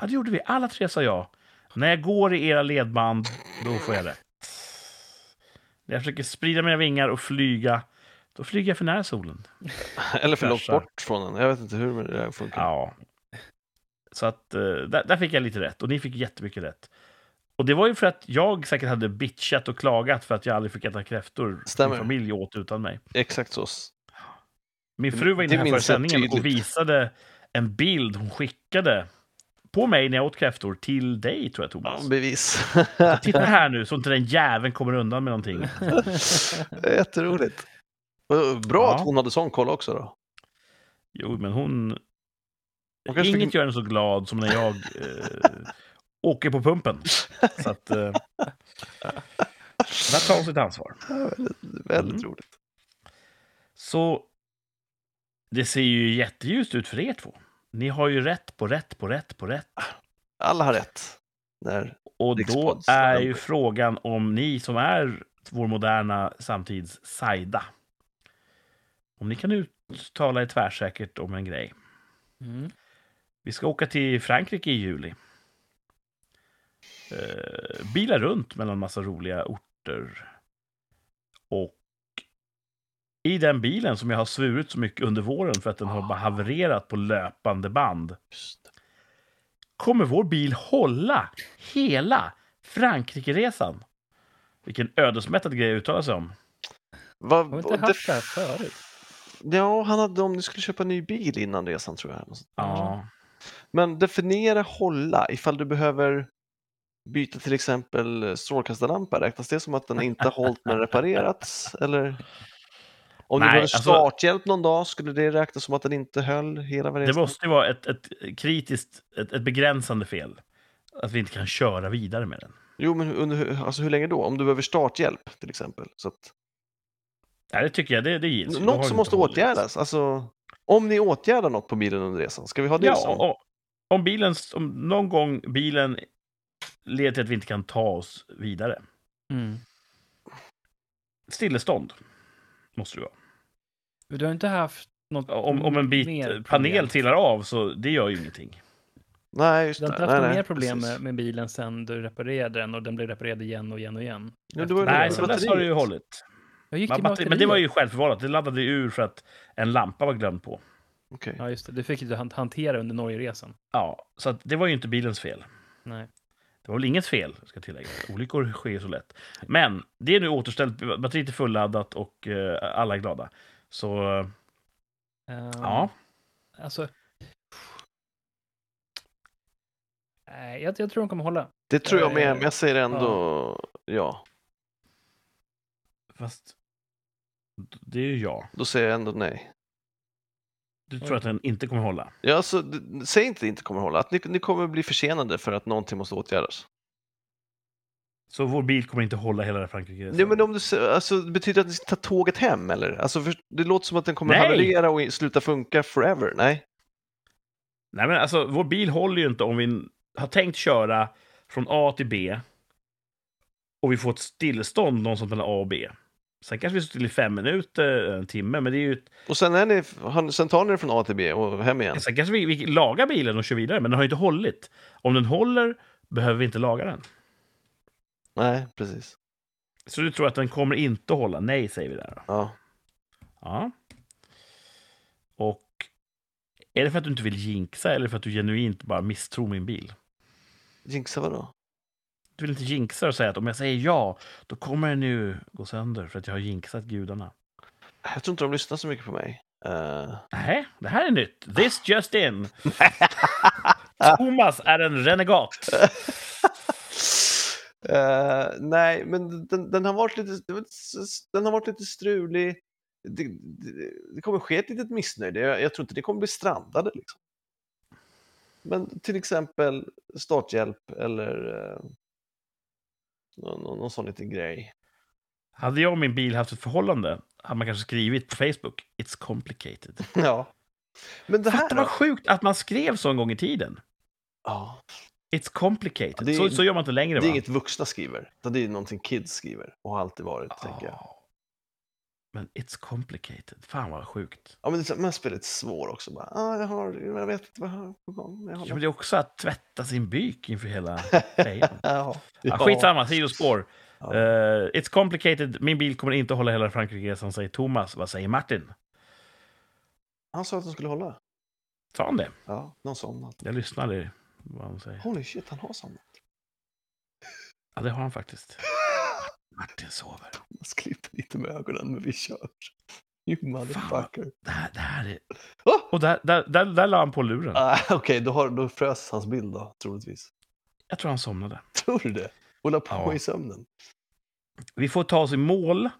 Ja, det gjorde vi. Alla tre sa ja. När jag går i era ledband, då får jag rätt. När jag försöker sprida mina vingar och flyga, då flyger jag för nära solen. Eller för långt bort från den. Jag vet inte hur det där funkar. Ja. Så att eh, där, där fick jag lite rätt och ni fick jättemycket rätt. Och det var ju för att jag säkert hade bitchat och klagat för att jag aldrig fick äta kräftor. Stämmer. Min familj åt utan mig. Exakt så. Min fru var inne här före sändningen och visade en bild hon skickade på mig när jag åt kräftor till dig, tror jag, Thomas. Ja, bevis. Titta här nu, så inte den jäveln kommer undan med någonting. Jätteroligt. Bra Ja. att hon hade sån koll också då. Jo, men hon... Hon Inget fick- gör henne så glad som när jag eh, åker på pumpen. Så att... Eh, där tar hon sitt ansvar. Ja, väldigt väldigt Mm. roligt. Så det ser ju jätteljust ut för er två. Ni har ju rätt på rätt på rätt på rätt. Alla har rätt. När... Och då är ju frågan om ni som är vår moderna samtids Saida. Om ni kan uttala er tvärsäkert om en grej. Mm. Vi ska åka till Frankrike i juli. Eh, bila runt mellan massa roliga orter. Och i den bilen som jag har svurit så mycket under våren för att den har bara havererat på löpande band. Kommer vår bil hålla hela Frankrike-resan? Vilken ödesmättad grej att uttala sig om. Vad- Har vi inte det- haft det här förut? Ja, han hade om ni skulle köpa en ny bil innan resan tror jag. Ja. Men definiera hålla ifall du behöver byta till exempel strålkastarlampa. Räknas det som att den inte har hållit den reparerats? Eller om du Nej, behöver alltså- starthjälp någon dag, skulle det räknas som att den inte höll hela Det resan? måste ju vara ett, ett kritiskt, ett, ett begränsande fel. Att vi inte kan köra vidare med den. Jo, men under, alltså hur länge då? Om du behöver starthjälp till exempel. Så att, Nej, det tycker jag, det, det gills. något det som måste hållit. åtgärdas. Alltså, om ni åtgärdar något på bilen under resan, ska vi ha det Ja, som? och, och, om bilen, om någon gång bilen leder till att vi inte kan ta oss vidare. Mm. Stillestånd måste det vara. Du har inte haft något Om, om en bit panel trillar av, så det gör ju ingenting. Nej, just Du har det. inte haft Nej, nej, mer problem precis. med, bilen sen du reparerade den och den blev reparerad igen och igen och igen? Ja, det var det Nej, så dess har det ju hållit. Jag gick det batteri, men det var ju självförvållat. Det laddade ur för att en lampa var glömd på. Okej. Ja, just det. Du fick ju han- hantera under Norgeresan. Ja, så att det var ju inte bilens fel. Nej. Det var väl inget fel, ska jag tillägga. Olyckor sker så lätt. Men det är nu återställt. Batteriet är fulladdat och eh, alla är glada. Så Ehm, ja, Alltså... Nej, jag, jag tror de kommer hålla. Det tror jag med, Eh, men jag säger ändå ja. fast det är ju jag. Då säger jag ändå nej. Du tror att den inte kommer hålla? Ja, alltså, säg inte att det inte kommer hålla. Att ni, ni kommer bli försenade för att någonting måste åtgärdas. Så vår bil kommer inte hålla hela Frankrike? Nej, men om du, alltså, det betyder att ni ska ta tåget hem, eller? Alltså, för, det låter som att den kommer Nej. haverera och sluta funka forever. Nej. Nej, men alltså vår bil håller ju inte om vi har tänkt köra från A till B och vi får ett stillestånd någonstans mellan A och B. Sen kanske vi står till i fem minuter, en timme, men det är ju... Och sen, är ni, sen tar ni det från A till B och hem igen. Sen kanske vi, vi lagar bilen och kör vidare, men den har ju inte hållit. Om den håller behöver vi inte laga den. Nej, precis. Så du tror att den kommer inte att hålla? Nej, säger vi där. Då. Ja. Ja. Och är det för att du inte vill jinxa eller för att du genuint bara misstror min bil? Jinxa vadå? Du vill inte jinxa och säga att om jag säger ja, då kommer den ju gå sönder för att jag har jinxat gudarna. Jag tror inte de lyssnar så mycket på mig. Eh, Nej, det här är nytt. This just in. Thomas är en renegat. Eh, nej, men den, den, har varit lite, den har varit lite strulig. Det, det, det kommer ske ett litet missnöje. Jag, jag tror inte det kommer bli strandade. Liksom. Men till exempel starthjälp eller eh, någon, någon, någon sån liten grej. Hade jag och min bil haft ett förhållande hade man kanske skrivit på Facebook It's complicated. Ja. Men det här Fatta vad sjukt att man skrev så en gång i tiden. Ja, It's complicated. Det är- så, så gör man inte längre, det är va? inget vuxna skriver, det är någonting kids skriver och har alltid varit, tänker jag. Ja. Men it's complicated. Fan vad sjukt. Ja, men det, man spelar lite svår också. Bara, ah, jag, har, jag vet inte vad jag har på gång. Ja, men det är också att tvätta sin byk inför hela grejen. Ja, Ja, skitsamma, sidospår. Ja. Uh, it's complicated. Min bil kommer inte att hålla hela Frankrike-resan, säger Thomas. Vad säger Martin? Han sa att han skulle hålla. Sa han det? Ja, någon somnat. Jag lyssnade vad han säger. Holy shit, han har somnat. Ja, det har han faktiskt. Martin sover. Han sliter lite med ögonen, men vi kör. You motherfucker. Det här, det här är... Va? Och där, där, där, där la han på luren. Ah, Okej, då, har- då frös hans bild då, troligtvis. Jag tror han somnade. Tror du det? Hålla på Ja. i sömnen? Vi får ta oss i mål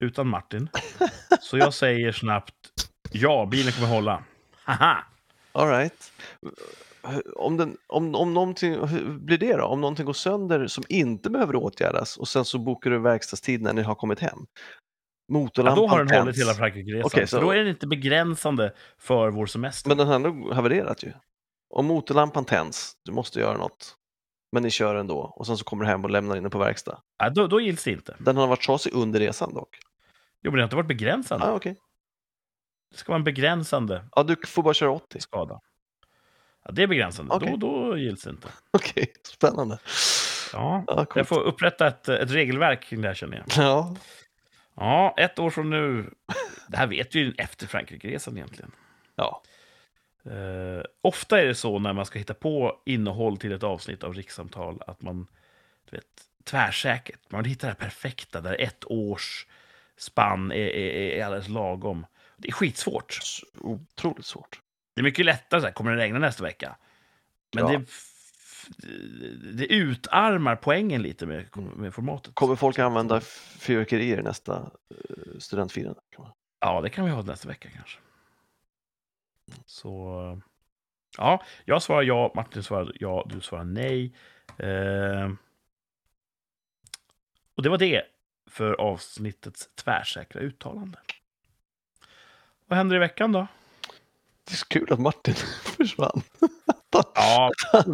utan Martin. Så jag säger snabbt ja, bilen kommer hålla. Haha! All right. Om, den, om, om någonting, blir det då? Om någonting går sönder som inte behöver åtgärdas och sen så bokar du verkstadstid när ni har kommit hem. Ja, Motorlampan då har den hållit hela Frankrike-resan. Okej, så- Då är den inte begränsande för vår semester. Men den har ändå havererat ju. Om motorlampan tänds, du måste göra något. Men ni kör ändå och sen så kommer du hem och lämnar in den på verkstad. Ja, då, då gills det inte. Den har varit trasig under resan dock. Jo, men det har inte varit begränsande. Ah, okej. Det ska vara en begränsande Ja, du får bara köra 80. skada. Ja, det är begränsande. Okej. Då, då gills det inte. Okej, spännande. Ja, Ja, jag får upprätta ett, ett regelverk kring det här känner jag. Ja, Ja, ett år från nu. Det här vet vi ju efter Frankrike-resan egentligen. ja. Eh, ofta är det så när man ska hitta på innehåll till ett avsnitt av rikssamtal att man, du vet, tvärsäkert, man vill hitta det perfekta där ett års spann är, är, är alldeles lagom. Det är skitsvårt. Otroligt svårt. Det är mycket lättare så här, kommer det regna nästa vecka? Men Ja. det, det utarmar poängen lite med, med formatet. Kommer folk använda fyrverkerier nästa eh, studentfirande? Ja, det kan vi ha nästa vecka kanske. Så... Ja, jag svarar ja, Martin svarar ja, du svarar nej. Eh, och det var det för avsnittets tvärsäkra uttalande. Vad händer i veckan då? Det är så kul att Martin försvann. Ja.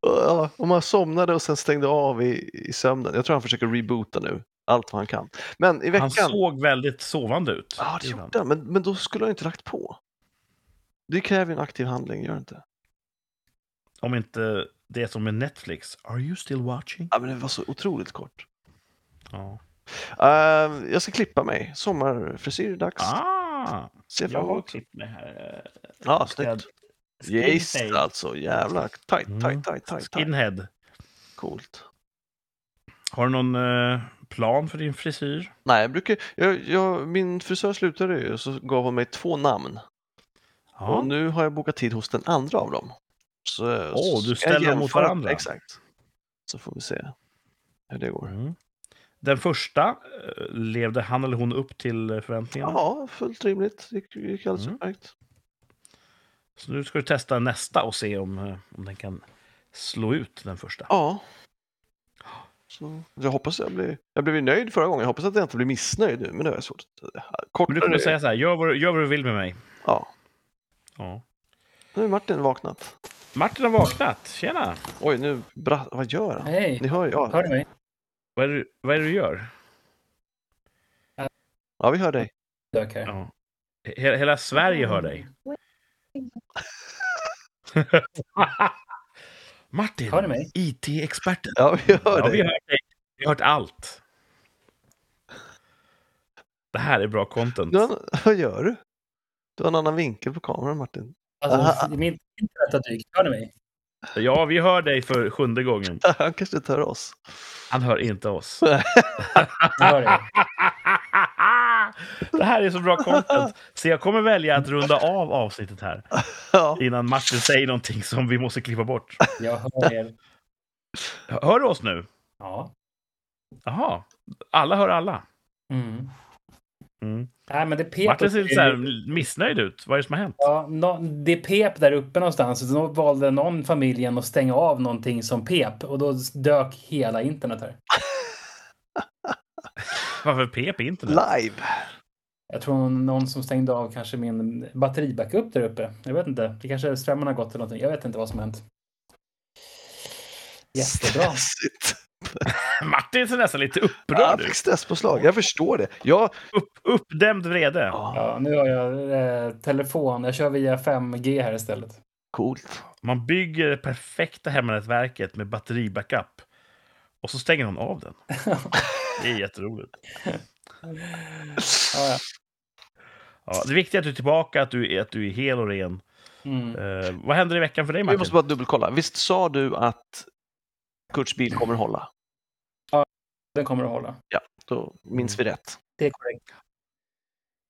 Ja, om han somnade och sen stängde av i, i sömnen. Jag tror han försöker reboota nu, allt vad han kan. Men i veckan... han såg väldigt sovande ut. Ja, det gjorde han. Men, men då skulle han inte lagt på. Det kräver en aktiv handling, gör det inte? Om inte det är som med Netflix. Are you still watching? Ja, men det var så otroligt kort. Ja. Uh, jag ska klippa mig. Sommarfrisyr är dags. Ah, Se jag har klippt mig här. Ja, Ska jag- snyggt. Yes, alltså. Jävlar. Tight, Mm. tight, tight, tight. tight. Skinhead. Coolt. Har du någon eh, plan för din frisyr? Nej, jag brukar... Jag, jag, min frisör slutade ju, så gav hon mig två namn. Och nu har jag bokat tid hos den andra av dem. Så, Åh, så du ställer dem mot varandra. Exakt. Så får vi se hur det går. Mm. Den första, eh, levde han eller hon upp till förväntningarna? Ja, fullt rimligt. Det gick, gick alldeles Mm. utmärkt. Så nu ska du testa nästa och se om, eh, om den kan slå ut den första. Ja. Så jag hoppas jag blir... Jag blev nöjd förra gången. Jag hoppas att jag inte blir missnöjd nu, men det är svårt. Kortare... Men du kommer säga så här, gör vad, du- gör vad du vill med mig. Ja. Ja. Nu är Martin vaknat. Martin har vaknat, tjena! Oj, nu... Bra... Vad gör han? Hej, Ni hör ju. Ja. hör ni mig? Vad är, det, vad är det du gör? ja, vi hör dig. Här. Ja. Hela, hela Sverige hör dig. Martin, Hör ni mig? IT-experten. Ja, vi hör Ja, dig. vi har. Vi har hört allt. Det här är bra content. Har... Vad gör du? Du har en annan vinkel på kameran, Martin. Alltså, min internet har dykt. Hör ni mig? Ja, vi hör dig för sjunde gången. Han kanske inte hör oss. Han hör inte oss. Det här är så bra content. Så jag kommer välja att runda av avsnittet här. Ja. Innan Martin säger någonting som vi måste klippa bort. Jag hör er. Hör du oss nu? Ja. Jaha. Alla hör alla. Mm. Mm. Nej, men det pep Martin ser lite så här missnöjd ut. Vad är det som har hänt? Ja, nå- det pep där uppe någonstans. Så då valde någon familjen att stänga av någonting som pep och då dök hela internet här. Varför pep internet? Live. Jag tror någon som stängde av kanske min batteribackup där uppe. Jag vet inte. Det kanske strömmen har gått eller någonting. Jag vet inte vad som har hänt. Jättebra. Stressigt. Martin ser nästan lite Ja, upprörd Jag fick ut. stresspåslag. Jag förstår det. Jag... Upp, uppdämd vrede. Ja, Ja, nu har jag eh, telefon. Jag kör via 5G här istället. coolt. Man bygger det perfekta hemnätverket med batteribackup. Och så stänger någon av den. Det är jätteroligt. Ja, ja. Ja, det viktiga är att du är tillbaka, att du är, att du är hel och ren. Mm. Eh, vad händer i veckan för dig, Vi Martin? måste bara dubbelkolla. Visst sa du att Kurts bil kommer hålla? Den kommer att hålla. Då minns vi rätt. Det är korrekt.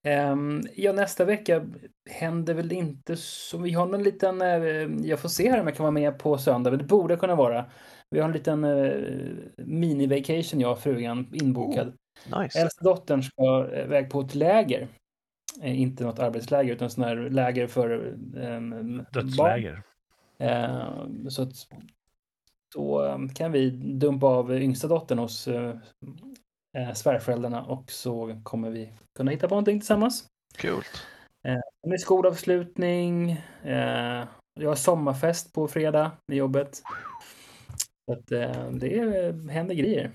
Ehm, ja, nästa vecka händer väl inte så... Vi har någon liten... eh, jag får se här om jag kan vara med på söndag, men det borde kunna vara. Vi har en liten uh, mini-vacation, jag och frugan, inbokad. Nice. Äldsta dottern ska eh, iväg på ett läger. Eh, inte något arbetsläger, utan sån här läger för um, barn. Dödsläger. Eh, så att då eh, kan vi dumpa av yngsta dottern hos eh, eh, svärföräldrarna och så kommer vi kunna hitta på någonting tillsammans. Kul. Det är skolavslutning. Eh, jag har sommarfest på fredag i jobbet. Så att, eh, det är, händer grejer.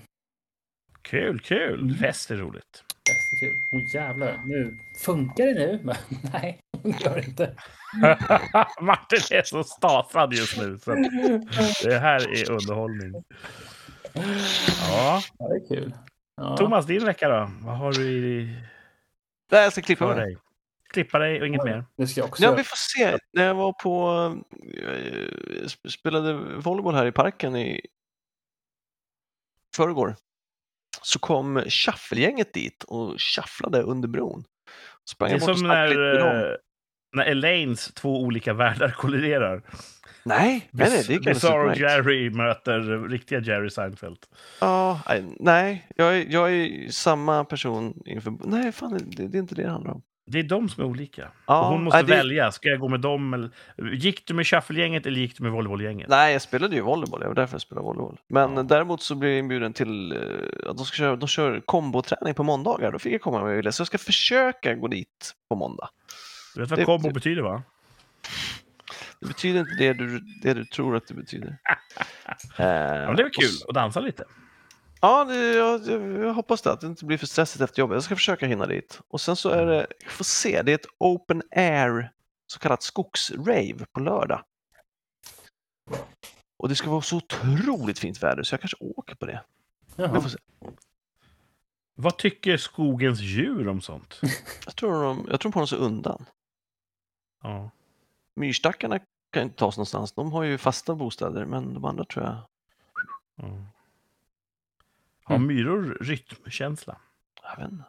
Kul, kul. Fest är roligt. Fest är kul. Åh jävlar, nu funkar det nu? Men, nej, det gör det inte. Martin är så stafad just nu. Så det här är underhållning. Ja. Ja, det är kul. Ja. Thomas, din vecka då? Vad har du i Där jag ska klippa mig. dig? Klippa dig och inget mer? Det ska jag också Ja, vi får se. När jag var på, eh, sp- spelade volleyboll här i parken i förrgår så kom Shufflegänget dit och shufflade under bron. Sprang Det är jag som när, eh, när Elaines två olika världar kolliderar. Nej, nej, nej, det gick Bizarro. Jerry möter riktiga Jerry Seinfeld. Ja, nej, jag är, jag är samma person inför... Nej, fan, det, det är inte det det handlar om. Det är de som är olika. Ja, och hon måste det- välja. Ska jag gå med dem? Eller... Gick du med shufflegänget eller gick du med volleybollgänget? Nej, jag spelade ju volleyboll, det var därför jag spelade volleyboll. Men Ja. däremot så blev jag inbjuden till eh, att de, ska köra, de kör komboträning på måndagar. Då fick jag komma med ville. Så jag ska försöka gå dit på måndag. Du vet vad det- kombo betyder va? Det betyder inte det du, det du tror att det betyder. Eh, Ja, men det väl och kul att dansa lite. Ja, det, jag, jag, hoppas det, att det inte blir för stressigt efter jobbet. Jag ska försöka hinna dit. Och sen så är det, jag får se, det är ett open air så kallat skogsrave på lördag. Och det ska vara så otroligt fint väder så jag kanske åker på det. Vad tycker skogens djur om sånt? Jag tror, de, jag tror på dem så undan. Ja. Myrstackarna kan inte tas någonstans. De har ju fasta bostäder, men de andra tror jag... ja. Har Mm. myror rytmkänsla? Jag vet inte.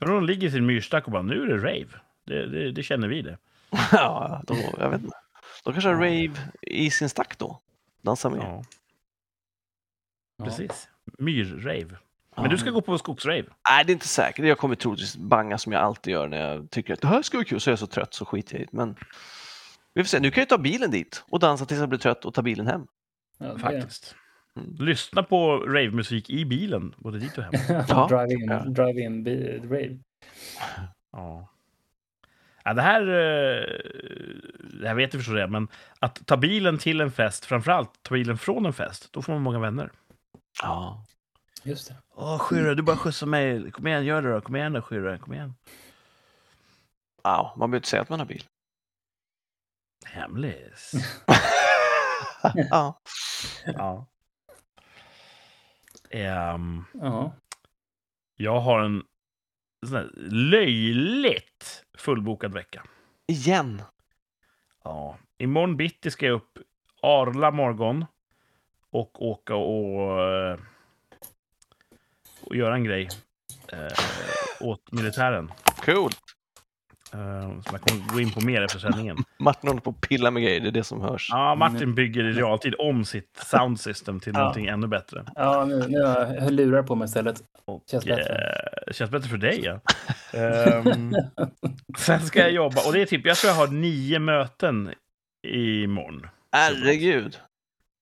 De ligger i sin myrstack och bara nu är det rave. Det, det, det känner vi det. ja, de, jag vet inte. De kanske har rave i sin stack då. Dansa med. Ja. precis. Myrrave. Men du ska gå på skogsrave? Nej, det är inte säkert. Jag kommer troligtvis banga som jag alltid gör när jag tycker att det här ska vara kul. Så är jag så trött så skiter jag i det. Men vi får se. Nu kan jag ta bilen dit och dansa tills jag blir trött och ta bilen hem. Ja, Faktiskt. Mm. Lyssna på ravemusik i bilen, både dit och hem. Ja. drive in, Ja. drive in rave. Ja. Ja, det här, eh, det här vet du förstås redan, men att ta bilen till en fest, framförallt ta bilen från en fest, då får man många vänner. Ja. Just det. Åh, Skyrre, du bara skjutsar mig. Kom igen, gör det då. Kom igen då, Skyrre. Kom igen. Wow, man behöver inte säga att man har bil. Hemlis. ja. ja. Ehm, Ja. jag har en sån här löjligt fullbokad vecka. Igen. Ja. Imorgon bitti ska jag upp arla morgon och åka och, eh, och göra en grej eh, åt militären. Cool. Eh, som jag kommer gå in på mer efter sändningen. Martin håller på att pilla med grejer, det är det som hörs. Ja, Martin bygger i realtid om sitt sound system till Ja. någonting ännu bättre. Ja, nu, nu har jag lurar på mig istället. Och, Känns bättre. eh, känns bättre för dig, ja. Ehm, sen ska jag jobba, och det är typ, jag tror jag har nio möten imorgon. Herregud.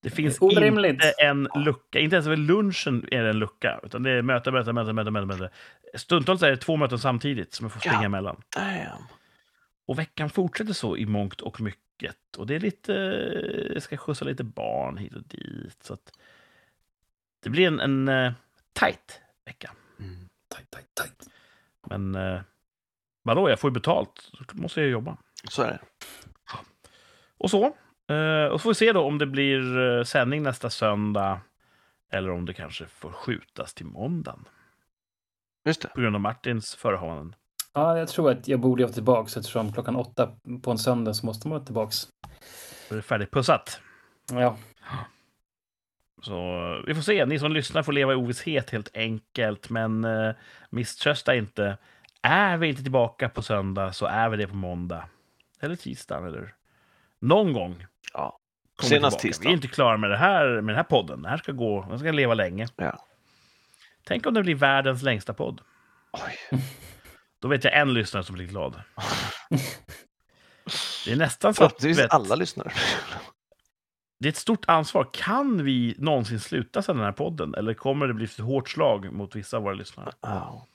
Det finns Orimligt. inte en lucka, inte ens vid lunchen är det en lucka, utan det är möte, möte, möte, möte, möte, möte. Stundtals är det två möten samtidigt som jag får springa Ja. emellan. Damn. Och veckan fortsätter så i mångt och mycket. Och det är lite, jag ska skjutsa lite barn hit och dit. Så att det blir en, en uh, tight vecka. Mm. Tajt, tajt, tajt. Men uh, vadå, jag får ju betalt. Så måste jag jobba. Så är det. Och så. Eh, och så får vi se då om det blir eh, sändning nästa söndag. Eller om det kanske får skjutas till måndagen. Just det. På grund av Martins förehavanden. Ja, jag tror att jag borde vara tillbaka eftersom klockan åtta på en söndag så måste man vara tillbaka. Då är det färdigpussat. Ja, Så eh, vi får se. Ni som lyssnar får leva i ovisshet helt enkelt. Men uh, misströsta inte. Är vi inte tillbaka på söndag så är vi det på måndag. Eller tisdag, eller någon gång. Ja. Senast tisdag. Vi är inte klara med det här, med den här podden. Den här ska gå, den ska leva länge. Ja. Tänk om det blir världens längsta podd. Oj. Då vet jag en lyssnare som blir glad. Det är nästan så att, vet, alla lyssnare. det är ett stort ansvar. Kan vi någonsin sluta sedan den här podden? Eller kommer det bli ett hårt slag mot vissa av våra lyssnare? Ja.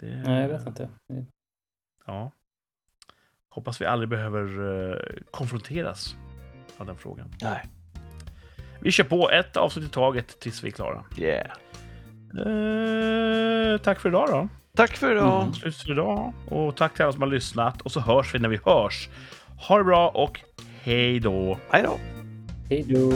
Det, Nej, jag vet inte. Ja. Hoppas vi aldrig behöver eh, konfronteras av den frågan. Nej. Vi kör på ett avsnitt i taget tills vi är klara. Yeah. Eh, tack för idag då. Tack för idag. Mm. Slut för idag. Och tack till alla som har lyssnat. Och så hörs vi när vi hörs. Ha det bra och hej då. Hej då. Hej då!